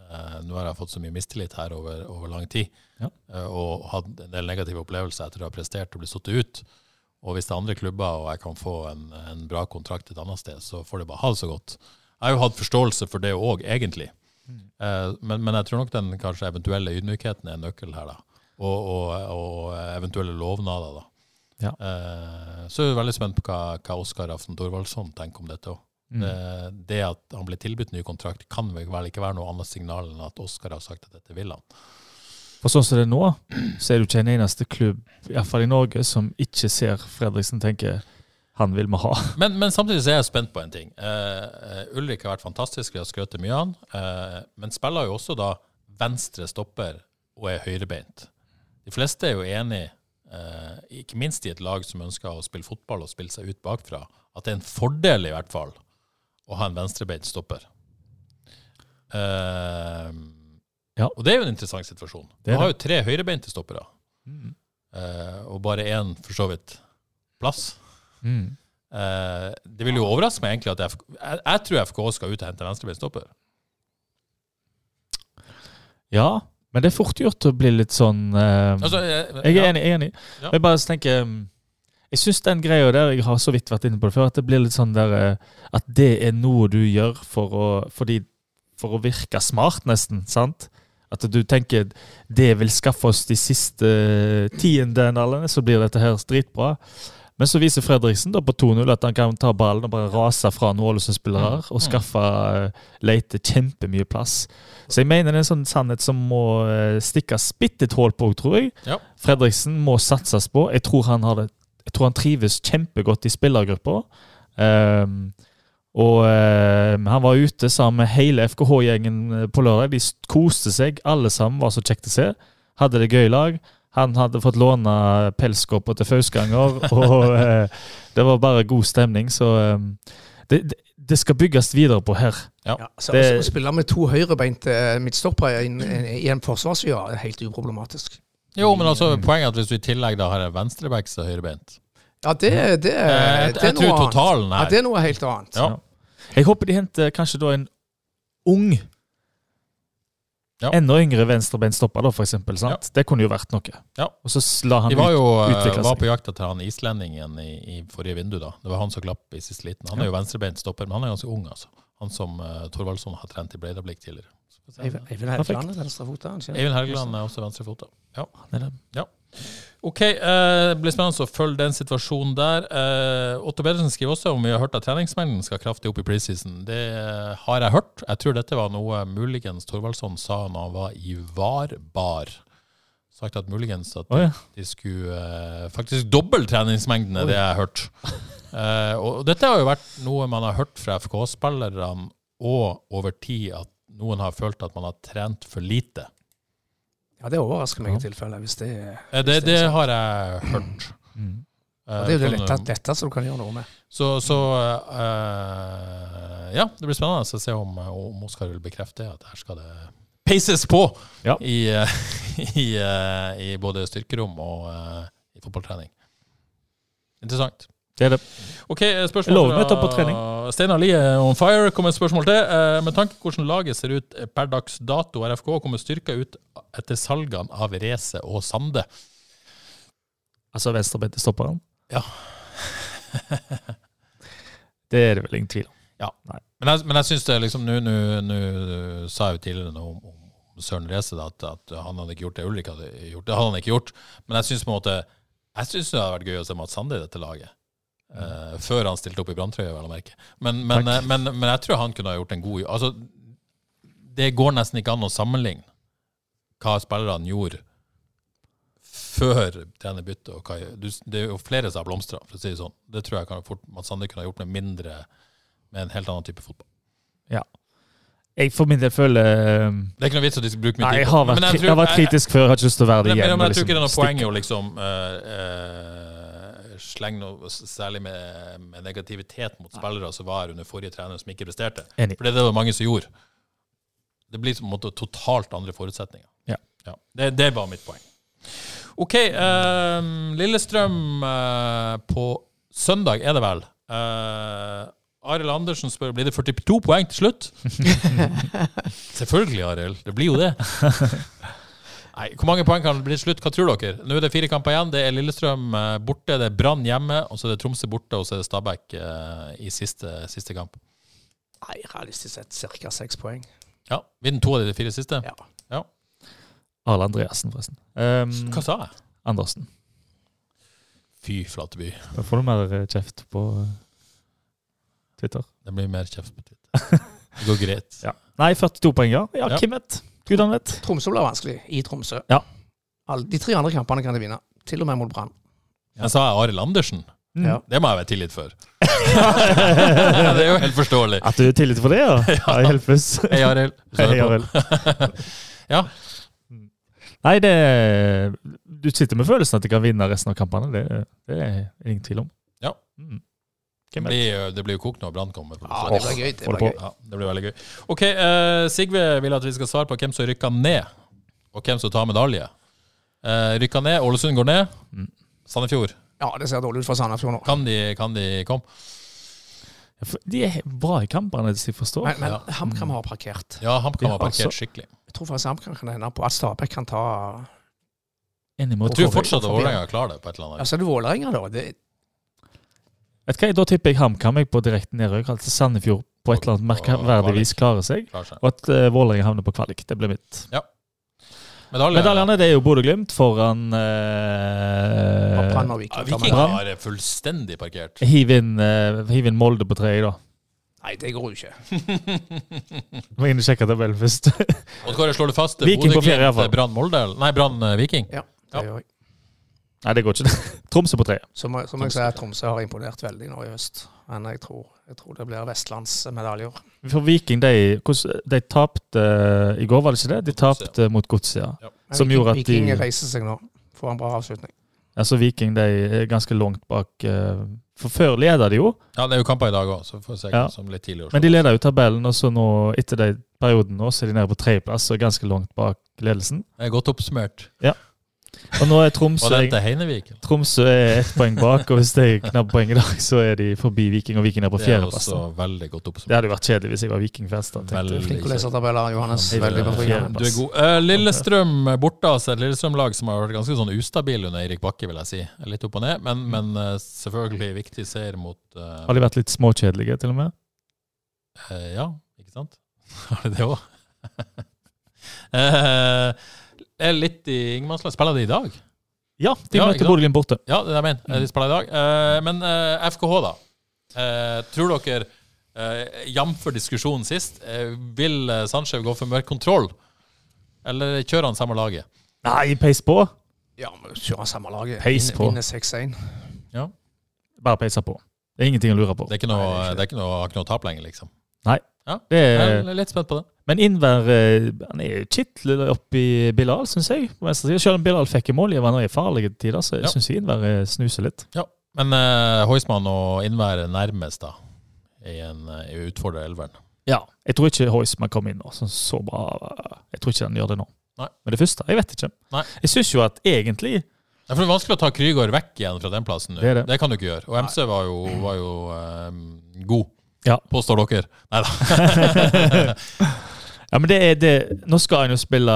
Eh, nå har jeg fått så mye mistillit her over, over lang tid, Ja. eh, og hatt en del negative opplevelser etter å ha prestert og blitt satt ut. Og hvis det er andre klubber og jeg kan få en, en bra kontrakt et annet sted, så får det bare ha det så godt. Jeg har jo hatt forståelse for det òg, egentlig. Eh, men, men jeg tror nok den kanskje eventuelle ydmykheten er en nøkkel her, da. Og, og, og eventuelle lovnader, da. Ja. Eh, så er vi veldig spent på hva, hva Oskar Aften Thorvaldsson tenker om dette òg. Mm. Det, det at han blir tilbudt ny kontrakt, kan vel ikke være noe annet signal enn at Oskar har sagt at dette vil han. For sånn som det er nå, så er det ikke en eneste klubb, iallfall i Norge, som ikke ser Fredriksen tenke han vil vi ha. Men, men samtidig så er jeg spent på en ting. Eh, Ulrik har vært fantastisk, vi har skrøtet mye av han. Eh, men spiller jo også da venstre stopper og er høyrebeint. De fleste er jo enig, eh, ikke minst i et lag som ønsker å spille fotball og spille seg ut bakfra, at det er en fordel i hvert fall å ha en venstrebeint stopper. Eh, Ja. Og det er jo en interessant situasjon. Det har jo tre høyrebeinte stoppere, Mm. eh, og bare én for så vidt plass. Mm. Eh, det vil jo overraske meg egentlig at FK, jeg, jeg tror FK skal ut og hente venstrebeint stopper. Ja, men det er fort gjort å bli litt sånn uh, Altså, jeg, Jeg er ja. enig. Jeg, er enig. Ja. jeg bare tenker Jeg syns den greia der, jeg har så vidt vært inne på det før, at det blir litt sånn der eh, At det er noe du gjør for å, fordi, for å virke smart, nesten. sant? At du tenker det vil skaffe oss de siste tiendelene, så blir dette her dritbra. Men så viser Fredriksen da på 2-0 at han kan ta ballen og bare rase fra noen Ålesund-spillere og skaffe uh, Leite kjempemye plass. Så jeg mener det er en sånn sannhet som må eh, stikkes bitte et hull på, tror jeg. Ja. Fredriksen må satses på. Jeg tror han, har det, jeg tror han trives kjempegodt i spillergruppa. Um, og eh, han var ute sammen med hele FKH-gjengen på lørdag. De koste seg. Alle sammen var så kjekt å se. Hadde det gøy lag. Han hadde fått låne pelskåpa til Fauskanger, og eh, det var bare god stemning. Så eh, det, det, skal bygges videre på her. Ja, så, Det- Å spille med to høyrebeinte midtstoppere i, en- i en forsvarsside er helt uproblematisk. Jo, men altså, poenget er at hvis du i tillegg da har en venstreback som er høyrebeint Ja, det, det, Eh, jeg, det er jeg tror noe annet. Ja, det er noe helt annet. Ja. Jeg håper de henter kanskje da en ung Ja. Enda yngre venstrebeinstopper, da, for eksempel. Sant? Det kunne jo vært noe. Ja. Og så la han De var jo utvikle seg. var på jakt etter han islendingen i, i forrige vindu. da. Det var han som glapp i siste liten. Han er jo venstrebeint stopper, men han er ganske ung. altså. Han som uh, Thorvaldsson har trent i Breidablikk tidligere. Eivind Helgeland er venstrefota. Eivind Helgeland er også venstrefota. Ja. Han er det. Ok, eh, det blir spennende å følge den situasjonen der. Eh, Otto Pedersen skriver også om vi har hørt at treningsmengden skal kraftig opp i preseason. Det eh, har jeg hørt. Jeg tror dette var noe muligens Thorvaldsson sa når han var i Varbar. Sagt at muligens at ja. de skulle eh, faktisk doble treningsmengden, er det jeg har hørt. Eh, og dette har jo vært noe man har hørt fra FK-spillerne og over tid, at noen har følt at man har trent for lite. Ja, Det overrasker meg i tilfelle, hvis det Eh, det, Hvis det det sant. har jeg hørt. Mm. Eh, og Det er jo det sånn, lette, dette som du kan gjøre noe med. Så, så uh, Ja, det blir spennende å se om, om Oskar vil bekrefte at her skal det peises på Ja. i, eh, i, eh, i både styrkerom og uh, i fotballtrening. Interessant. Det er det. Ok, eh, spørsmål fra. Steinar Lie on fire. Kommer et spørsmål til. Eh, Med tanke på hvordan laget ser ut per dags dato, RFK kommer styrka ut etter salgene av Reze og Sande. Altså venstrebeinte han? Ja. det er det vel ingen tvil om. Ja. Men jeg, men jeg syns det liksom Nå sa jeg jo tidligere noe om, om Søren Reze, at, at han hadde ikke gjort det Ulrik hadde gjort. Det hadde han ikke gjort. Men jeg syns det hadde vært gøy å se Mats Sande i dette laget. Uh, før han stilte opp i branntrøye, vel å merke. Men, men, eh, men, men jeg tror han kunne ha gjort en god Altså, det går nesten ikke an å sammenligne hva spillerne gjorde før trenerbyttet. og hva- du- Det er jo flere som har blomstra, for å si det sånn. Det tror jeg kan fort Mads Sande kunne ha gjort med mindre med en helt annen type fotball. Ja. Jeg for min del føler eh, Det er ikke noe vits at de skal bruke mye tid jeg har vært, jeg jeg, har vært kritisk før. Jeg har ikke lyst til å være det igjen. men, men men jeg tror ikke det er noe liksom poeng i å liksom uh, uh, slenge noe særlig med, med negativitet mot spillere som var under forrige trener, som ikke presterte. Enig. For det er det mange som gjorde. Det blir på en måte totalt andre forutsetninger. Ja. Det, det var mitt poeng. OK. eh, Lillestrøm eh, på søndag er det vel. Eh, Arild Andersen spør blir det 42 poeng til slutt. Selvfølgelig, Arild. Det blir jo det. Nei, Hvor mange poeng kan det bli til slutt? Hva tror dere? Nå er det fire kamper igjen. Det er Lillestrøm eh, borte, det er Brann hjemme, og så er det Tromsø borte, og så er det Stabæk eh, i siste, siste kamp. Nei, realistisk sett ca. seks poeng. Ja, Vinner to av de fire siste? Ja. Arle Andreassen, forresten. Um, Hva sa jeg? Andersen. Fy flate by. Da får du mer eh, kjeft på eh, Twitter. Det blir mer kjeft på Twitter. Det går greit. Ja. Nei, 42 poeng, ja. Ja, Ja. Hvem vet? Gudene vet. Tromsø blir vanskelig i Tromsø. Ja. Alle, de tre andre kampene kan de vinne, til og med mot Brann. Jeg sa Arild Andersen. Mm. Ja. Det må jeg være tilgitt for. det er jo helt forståelig. At du er tillit for det, ja? ja. Hjelpes. Hei, Arild. Hei. Arild. Ja. Nei, det Du sitter med følelsen at de kan vinne resten av kampene. Det, det er ingen tvil om. Ja. Mm. Det blir, det blir jo kokt når Brann kommer. Ja, det blir gøy. Det blir gøy. Ja, det blir veldig gøy. Ok, uh, Sigve vil at vi skal svare på hvem som rykker ned, og hvem som tar medalje. Uh, rykker ned, Ålesund går ned. Mm. Sandefjord, Ja, det ser dårlig ut for Sandefjord nå. kan de, kan de komme? De er bra i kampene, hvis jeg forstår. Men, men Ja. HamKam har parkert. Ja, HamKam har parkert altså. skikkelig. Jeg tror faktisk HamKam kan ende på at Stabæk kan ta Jeg tror fortsatt at Vålerenga klarer det på et eller annet. Ja, så er det Vålerenga, da. Det, Vet hva, Da tipper jeg HamKam på direkte nedrykk. Altså Sandefjord på et eller annet merkverdig vis klarer seg. Og at uh, Vålerenga havner på kvalik. Det blir mitt. Medalje. Medaljene det er jo Bodø-Glimt foran Brann og Ja, Viking. har Viking har fullstendig parkert. Hiv inn, eh, hiv inn Molde på tre, da. Nei, det går jo ikke. Må inn og sjekke tabellen først. Og Kåre slår du fast. Viking på fjerde, i hvert fall. Brann Molde? Nei, Brann eh, Viking. Ja, Ja. gjør jeg. Nei, det går ikke. Tromsø på tre. Som, som jeg sier, Tromsø har imponert veldig nå i høst. Men jeg tror, jeg tror det blir vestlandsmedaljer. For Viking, de, de tapte I går, var det ikke det? De tapte mot Godset, ja. Ja. Som Viking, gjorde at de- Viking reiser seg nå. Får en bra avslutning. Altså Viking de er ganske langt bak eh, For før leda de jo, Ja, det er jo kamper i dag òg, så får vi se Ja. som litt tidligere. men de leder jo tabellen. Og så nå, etter den perioden nå, så er de nede på tredjeplass og ganske langt bak ledelsen. Det er godt oppsummert. Og nå er Og Tromsø den til Tromsø er ett poeng bak, og hvis de knabber poeng i dag, så er de forbi Viking, og Viking er på Det er fjerdeplass. godt Det hadde vært kjedelig hvis jeg var Viking-fans. Flink å lese tabeller, Johannes. Ja, Veldig det er. Du er god. Eh, Lillestrøm er borte, altså et Lillestrøm-lag som har vært ganske sånn ustabil under Eirik Bakke, vil jeg si. Litt opp og ned, men, men eh, selvfølgelig viktig seier mot uh, Har de vært litt småkjedelige, til og med? eh, Ja, ikke sant? Har de det òg? eh, er litt i ingenmannsland. Spiller de i dag? Ja, de Ja, møter Borgen borte. Ja, det er min. De spiller i dag. Uh, men uh, FKH, da. Uh, tror dere, uh, jf. diskusjonen sist, eh, vil Sanchez gå for mer kontroll? Eller kjører han samme laget? Nei, peis på! Ja, men kjører samme laget. Peis på. Vinner 6-1. Ja. Bare peise på. Det er ingenting å lure på. Det er ikke noe, Nei, det er ikke det er ikke noe, ikke noe tap lenger, liksom. Det er, Jeg er litt spent på det. Men Innvær eh, han er kitler oppi Bilal, syns jeg. Selv om Bilal fikk mål i det er farlige tider, så Ja. syns jeg Inver eh, snuser litt. Ja, Men uh, Heusmann og Inver er nærmest, da, i en uh, utfordrer elveren. Ja. Jeg tror ikke Heusmann kom inn nå Så, så bra. Jeg tror ikke han gjør det nå. Nei. Men det første, jeg vet ikke. Nei. Jeg syns jo at egentlig Ja, for Det er vanskelig å ta Krygård vekk igjen fra den plassen. Det, Det det. kan du ikke gjøre. Og MC var jo, var jo um, god, Ja. påstår dere. Nei da. Ja, men det er det. Nå skal han jo spille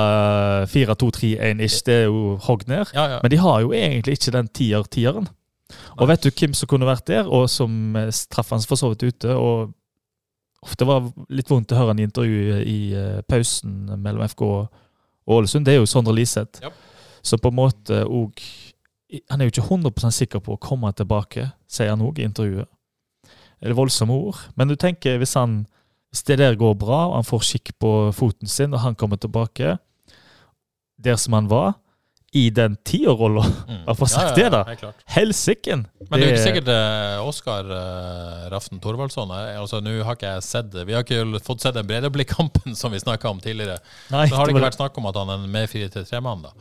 4-2-3-1-ish, det er jo Hogner, ned. Ja, ja. Men de har jo egentlig ikke den tier-tieren. Og vet du hvem som kunne vært der, og som eh, traff han for så vidt ute? og Det var litt vondt å høre han i intervjuet i eh, pausen mellom FK og Ålesund. Det er jo Sondre Liseth. Ja. Så på en måte òg Han er jo ikke 100 sikker på å komme tilbake, sier han òg i intervjuet. Det er voldsomme ord. Men du tenker, hvis, han, hvis det der går bra, og han får skikk på foten sin, og han kommer tilbake der som han var, i den tierrolla Mm. Hva får Ja, sagt ja, det, da? Helsiken! Men det er jo ikke sikkert eh, Oskar uh, Raften Thorvaldsson eh, altså, Nå har ikke jeg sett det. Vi har ikke fått sett den Bredablikk-kampen som vi snakka om tidligere. Nei, Så har det ikke vært snakk om at han er en mer 4-3-mann, da.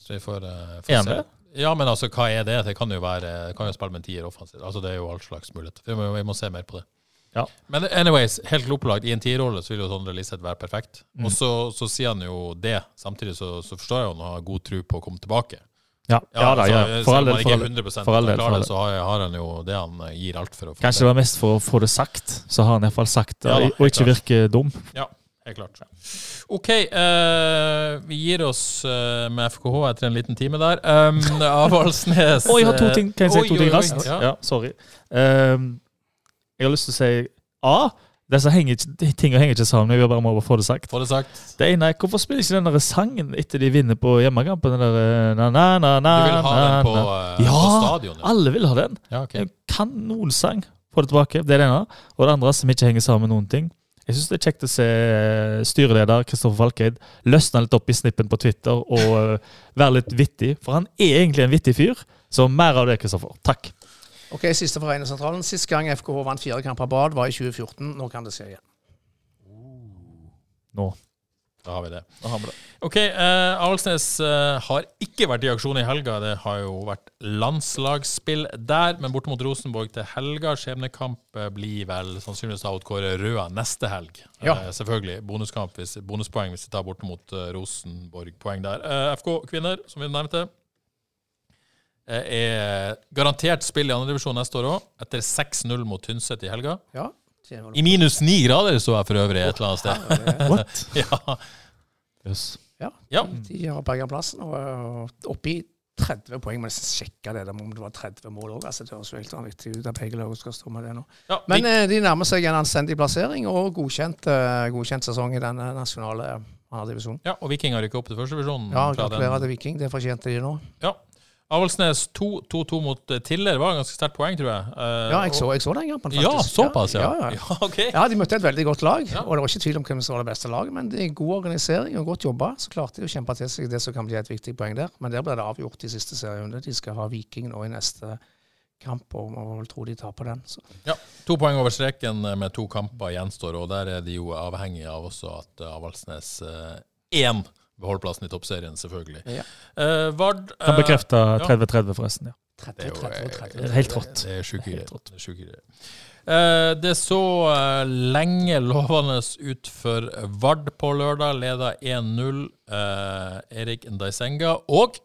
Så vi får, uh, får se. Ja, men altså, hva er det? Det kan jo være kan jo spille med en tier offensivt. Altså, det er jo all slags mulighet. Vi må, vi må se mer på det. Ja. Men anyways, helt opplagt, i en tierrolle så vil jo Sondre Liseth være perfekt. Mm. Og så, så sier han jo det. Samtidig så, så forstår jeg jo han har god tro på å komme tilbake. Ja, ja, da, ja. altså, For all del. For all del. For all del, det, så har, har han jo det han eh, gir alt for å få Kanskje det var mest for å få det sagt, så har han iallfall sagt det, Ja og ikke virke dum. Ja, helt klart. OK, uh, vi gir oss uh, med FKH etter en liten time der. Um, Avaldsnes Å, jeg har to ting. Kan jeg si to ting raskt? Ja. Ja, sorry. Ehm, jeg har lyst til å si A. Disse henger ikke, tingene henger ikke sammen. Jeg bare må få det sagt. Få det sagt. Det ene er, Hvorfor spiller ikke den der sangen etter de vinner på hjemmekampen? Den der eh, na, na, na, na, Du vil ha na, den på, na. eh, Ja, på stadion? Ja. Alle vil ha den. Ja, okay. En kanonsang. Få det tilbake. Det er det ene. Og det andre som ikke henger sammen med noen ting. Jeg syns det er kjekt å se eh, styreleder Kristoffer Falkeid løsne litt opp i snippen på Twitter og være litt vittig. For han er egentlig en vittig fyr. Så mer av det, Kristoffer. Takk. Ok, Siste fra Regnesentralen. Sist gang FKH vant fire kamper på rad, var i 2014. Nå kan det skje igjen. Nå. Da har vi det. Da har vi det. OK, uh, Avaldsnes uh, har ikke vært i aksjon i helga. Det har jo vært landslagsspill der, men borte mot Rosenborg til helga. Skjebnekamp eh, blir vel sannsynligvis da Kåre Røa neste helg. Ja. Uh, selvfølgelig. Bonuskamp hvis, bonuspoeng hvis de tar borte mot Rosenborg. Poeng der. FK kvinner, som vi nevnte, er garantert spill i andredivisjon neste år òg, etter 6-0 mot Tynset i helga. Ja, I minus ni grader så jeg for øvrig et eller annet sted. What? ja. Yes. ja. ja. De har berga plassen. Og oppi oppe i 30 poeng. Må nesten sjekke det der, om det var 30 mål òg. Altså, det høres jo helt vanvittig ut at begge lag skal stå med det nå. Ja, Men eh, de nærmer seg en anstendig plassering og godkjent, eh, godkjent sesong i denne nasjonale andredivisjonen. Ja, og Viking har rykka opp til førstevisjonen. Ja, gratulerer til Viking. Det fortjente de nå. Ja. Avaldsnes 2-2 mot eh, Tiller var et ganske sterkt poeng, tror jeg. Uh, Ja, jeg så, jeg så den kampen, faktisk. Ja, såpass, ja. Ja, ja, ja. Ja. De møtte et veldig godt lag, og det var ikke tvil om hvem som var det beste laget. Men det er god organisering og godt jobba. Så klarte de å kjempe til seg det som kan bli et viktig poeng der. Men der ble det avgjort i siste serierunde. De skal ha Viking nå i neste kamp, og må vel tro de taper den. Så. Ja, To poeng over streken eh, med to kamper gjenstår, og der er de jo avhengig av også at Avaldsnes 1 beholder plassen i toppserien, selvfølgelig. Ja. Uh, Vard uh, Kan bekrefte ja. 30-30, forresten. ja. 30, Det er jo 30, 30, eh, Helt rått. Det er sjuke Helt greier. rått. Det. Eh, så eh, lenge lovende ut for Vard på lørdag. Leda 1-0. eh, Erik Ndaisenga. Og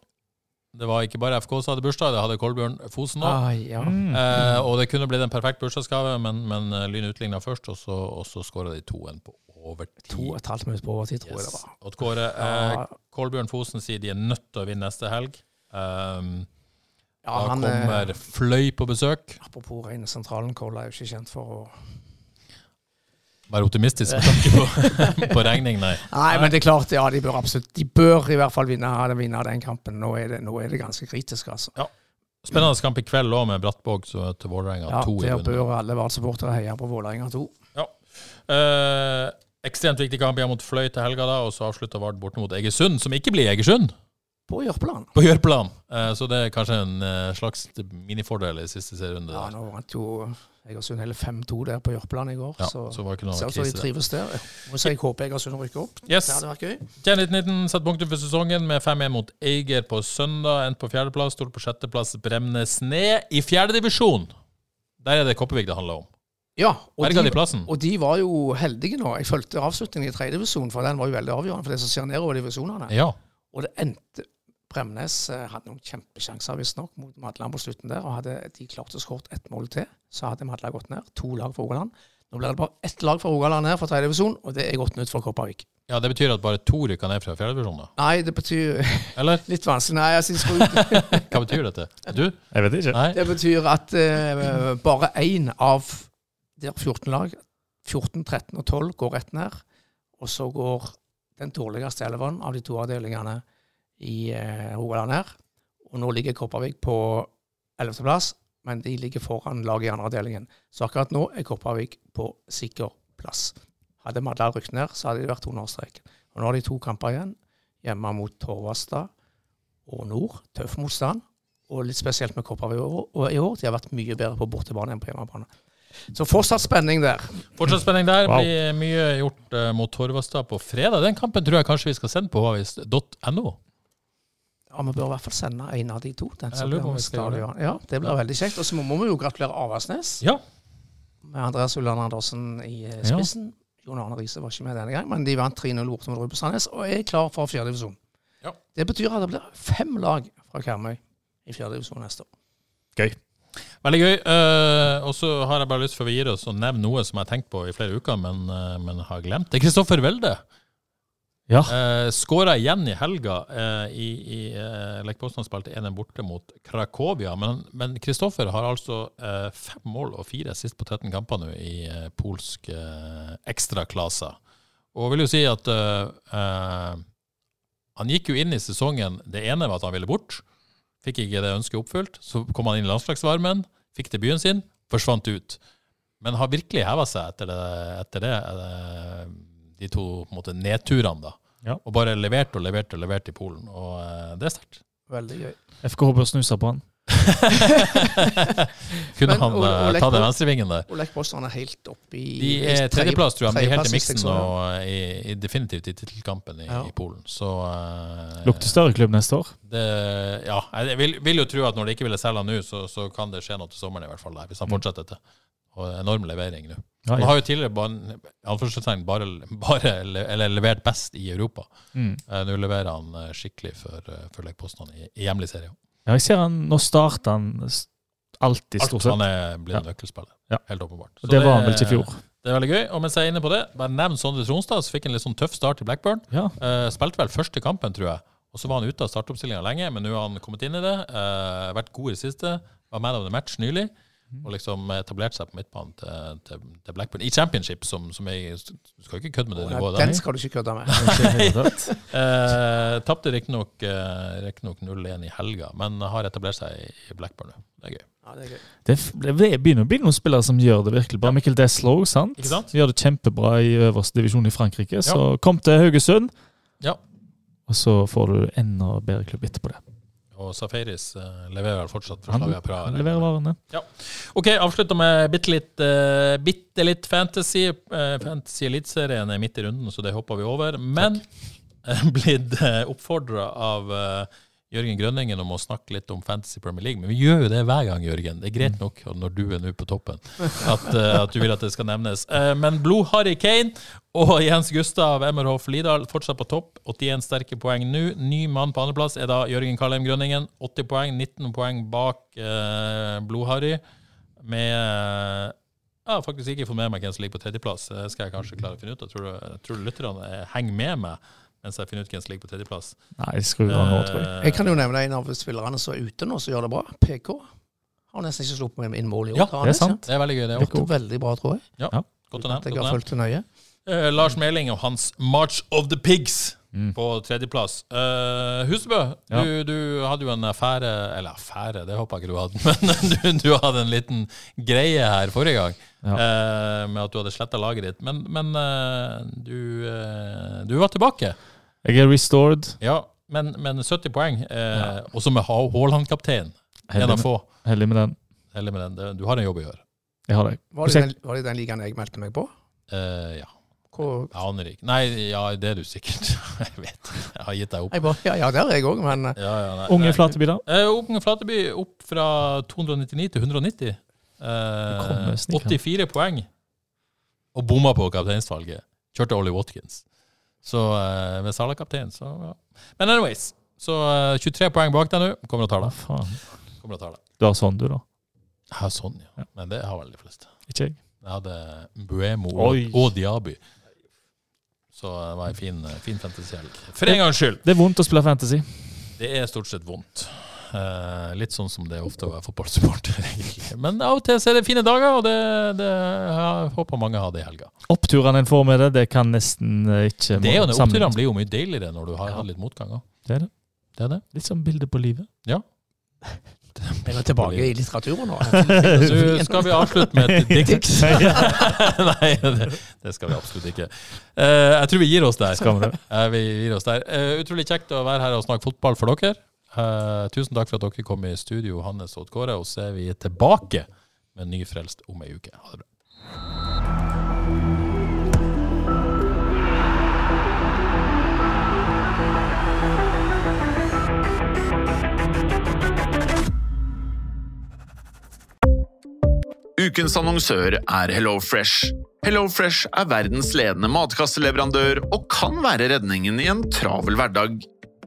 det var ikke bare FK som hadde bursdag, det hadde Kolbjørn Fosen òg. Ah, ja. Mm. Eh, og det kunne blitt en perfekt bursdagsgave, men, men eh, Lyn utligna først, og så, og så skåra de 2-1 på overtid. To og et halvt minutt på overtid, tror jeg det var. Odd Kåre, eh, Kolbjørn Fosen sier de er nødt til å vinne neste helg. Um, Ja, da han, eh, kommer Fløy på besøk. Apropos rene sentralen, Koll er jo ikke kjent for å Være optimistisk med tanke på, på regning, nei. Nei, men det er klart, ja, de bør absolutt De bør i hvert fall vinne, vinne den kampen. Nå er, det, nå er det ganske kritisk, altså. Spennende kamp i kveld òg, med Brattvåg til Vålerenga Ja, 2 i Der bør alle Vard-supportere heie på Vålerenga 2. Ja. Eh, ekstremt viktig kamp mot Fløy til helga, da, og så avslutta Vard borte mot Egersund, som ikke blir Egersund. På Jørpeland. på Jørpeland. Eh, så det er kanskje en eh, slags minifordel i siste serierunde. Ja, nå vant jo Egersund hele 5-2 der på Jørpeland i går. Ja, så så var det ikke noe ser ut som de trives der. Må si jeg håper Egersund rykker opp. Yes. Det hadde vært gøy. Tjen 1919 satte punktum for sesongen med 5-1 mot Eiger på søndag. Endt på fjerdeplass, stort på sjetteplass Bremnes ned i fjerdedivisjon. Der er det Kopervik det handler om. Ja, og de de, og de var jo heldige nå. Jeg fulgte avslutningen i tredje divisjon, for den var jo veldig avgjørende for det som skjer nedover divisjonene. Ja. Og det endte Bremnes eh, hadde noen kjempesjanser visstnok mot Madland på slutten der. og Hadde de klart å skåre ett mål til, så hadde Madla gått ned. To lag for Rogaland. Nå blir det bare ett lag for Rogaland her fra tredje divisjon, og det er godt nytt for Kopervik. Ja, Det betyr at bare to rykker ned fra fjerdedivisjon, da? Nei, det betyr Eller? litt vanskelig. Nei, jeg synes det, Hva betyr dette? Du? Jeg vet ikke. Nei? det betyr at uh, bare én av de 14 lag, 14, 13 og 12, går rett ned. Og så går den dårligste elven av de to avdelingene i eh, Rogaland her. Og nå ligger Kopervik på 11.-plass, men de ligger foran laget i andre avdelingen. Så akkurat nå er Kopervik på sikker plass. Hadde Madla rykt ned, så hadde de vært under streken. Og nå har de to kamper igjen, hjemme mot Torvastad og Nord. Tøff motstand. Og litt spesielt med Kopervik i år de har vært mye bedre på bortebane enn på hjemmebane. Så fortsatt spenning der. Fortsatt spenning der. Wow. Blir mye gjort uh, mot Torvastad på fredag. Den kampen tror jeg kanskje vi skal sende på havis.no. Ja, Vi bør i hvert fall sende en av de to. Den Jeg som lurer blir på om med vi skal gjøre det. Ja, det blir veldig kjekt. Og så må vi jo gratulere Avaldsnes Ja. med Andreas Ulland Andersen i spissen. Ja. Jon Arne Riise var ikke med denne gang, men de vant 3-0 borte mot Røde på Sandnes og er klar for fjerdedivisjon. Ja. Det betyr at det blir fem lag fra Karmøy i fjerdedivisjon neste år. Veldig gøy. Uh, og så har jeg bare lyst for å gi oss å nevne noe som jeg har tenkt på i flere uker, men, uh, men har glemt. Det er Kristoffer Welde. Ja. Uh, Skåra igjen i helga. eh, i, i uh, spilte 1-1 borte mot Krakovia. Men- Men Kristoffer har altså eh, fem mål og fire sist på 13 kamper nå i eh, polsk uh, ekstraklasse. Og vil jo si at eh, eh, han gikk jo inn i sesongen Det ene var at han ville bort. Fikk ikke det ønsket oppfylt. Så kom han inn i landslagsvarmen, fikk debuten sin, forsvant ut. Men har virkelig heva seg etter det, etter det eh, de to på en måte, nedturene. da. Ja. Og bare levert og levert og levert i Polen. Og eh, det er sterkt. Veldig gøy. FKH bør snuse på han. Kunne Men, han og- og eh, ta den venstrevingen der? Og Lech er helt oppe i De er tredjeplass, tror jeg, men de er helt i miksen og i, i definitivt i tittelkampen i, Ja. i Polen. Så uh, Lukter større klubb neste år. det, ja, jeg vil, vil jo tro at når de ikke ville selge han nå, så, så kan det skje noe til sommeren i hvert fall, der, hvis han Mm. fortsetter dette. Og enorm levering nå. Ja, Han har jo tidligere bare, bare, bare eller levert best i Europa. Mm. Eh, Nå leverer han eh, skikkelig for, eh, for Lech Poznan i, i hjemlig serie. Ja, jeg ser han Nå starter han alltid, stort sett. Alt han er blitt Ja. nøkkelspiller. Ja. Helt åpenbart. Så det var han vel ikke i fjor. Det er veldig gøy. Og mens jeg er inne på det, bare nevn Sondre Tronstad, som fikk en litt sånn tøff start i Blackburn. Ja. Uh, spilte vel første kampen, tror jeg. Og så var han ute av startoppstillinga lenge, men nå har han kommet inn i det. Uh, vært god i det siste. Var man of the match nylig. Mm. Og liksom etablert seg på midtbanen til, til, til Blackburn. I championship, som, som jeg Du skal ikke kødde med det nivået der. Den skal du ikke kødde med. Eh, Tapte riktignok uh, 0-1 i helga, men har etablert seg i i Blackburn nå. Det er gøy. Ja, det er gøy. Det det begynner å bli noen spillere som gjør det virkelig bra. Mikkel Deslow sant? Sant? gjør det kjempebra i øverste divisjon i Frankrike. Så kom til Haugesund, Ja. og så får du enda bedre klubb etterpå det. Og Safaris eh, leverer fortsatt for fra... Slavia Praha. han leverer varene. Ok, avslutter med bitte litt, uh, bitte litt fantasy. Uh, fantasy Eliteserien er midt i runden, så det hopper vi over. Men blitt oppfordra av eh, Jørgen Grønningen om å snakke litt om Fantasy Premier League. Men vi gjør jo det hver gang, Jørgen. Det er greit nok når du er nå på toppen, at, eh, at du vil at det skal nevnes. Eh, men Blod-Harry Kane og Jens Gustav Emmerhoff Lidal fortsatt på topp. 81 sterke poeng nå. Ny mann på andreplass er da Jørgen Kalheim Grønningen. 80 poeng, 19 poeng bak eh, Blod-Harry. Med eh, Jeg har faktisk ikke fått med meg hvem som ligger på tredjeplass. Det skal jeg kanskje klare å finne ut. Jeg tror, jeg tror lytterne henger med meg mens jeg finner ut hvem som ligger på tredjeplass. Nei, skru av nå, tror jeg. Eh, Jeg kan jo nevne en av spillerne som er ute nå, som gjør det bra. PK. Har nesten ikke sluppet inn mål i år. Ja, det er sant. Det er veldig gøy, det òg. veldig bra, tror jeg. Godt å nevne. Jeg har fulgt det nøye. Uh, Lars Meling og hans March of the Pigs Mm. på tredjeplass. Uh, Husebø, Ja. du, du hadde jo en affære Eller affære, det håper jeg ikke du hadde, men du, du hadde en liten greie her forrige gang Ja. Uh, med at du hadde sletta laget ditt. Men, men eh, du, eh, du var tilbake. Jeg er restored. Ja, men, men 70 poeng, eh, Ja. også med Haaland-kaptein. En av med, få. heldig med den. Heldig med den. Du har en jobb å gjøre. Jeg har det. Var det, den, var det den ligaen jeg meldte meg på? Eh, ja. Hvor, Jeg aner ikke. Nei, ja, det er du sikkert. Jeg vet. Jeg har gitt deg opp. bare, ja, ja, det har jeg òg, men eh, Ja, ja, nei, Unge nei. Flateby, da? Eh, Unge Flateby opp fra 299 til 190. Eh, 84 poeng. Og bomma på kapteinsvalget. Kjørte Ollie Watkins. Så uh, med Sala kaptein, så ja. Men anyways. Så uh, 23 poeng bak deg nå. Kommer og tar Hva det. Kommer og tar det. Du har sånn, du, da? Jeg har sånn, ja. Men det har vel de fleste. Ikke jeg. Jeg hadde Buemo og, og Diaby. Så det var en fin, fin fantasyhelg. For en gangs skyld. Det er vondt å spille fantasy. Det er stort sett vondt. Eh, litt sånn som det er ofte å være fotballsupporter, egentlig. Men av og til så er det fine dager, og det, det, jeg håper mange har det i helga. Oppturene en får med det, det kan nesten eh, ikke Det er jo. Oppturene blir jo mye deiligere når du har hatt litt motganger. Det er det. Det er det. Litt som bilde på livet. Ja. Er tilbake i litteraturen nå? Du, skal vi avslutte med et dikt. Nei, det, det skal vi absolutt ikke. Eh, jeg tror vi gir oss der. Vi vi gir oss der. Eh, utrolig kjekt å være her og snakke fotball for dere. Eh, tusen takk for at dere kom i studio, Hannes og Kåre. Og så er vi tilbake med Nyfrelst om ei uke. Ha det bra. Ukens annonsør er HelloFresh. HelloFresh er verdens ledende matkasseleverandør og kan være redningen i en travel hverdag.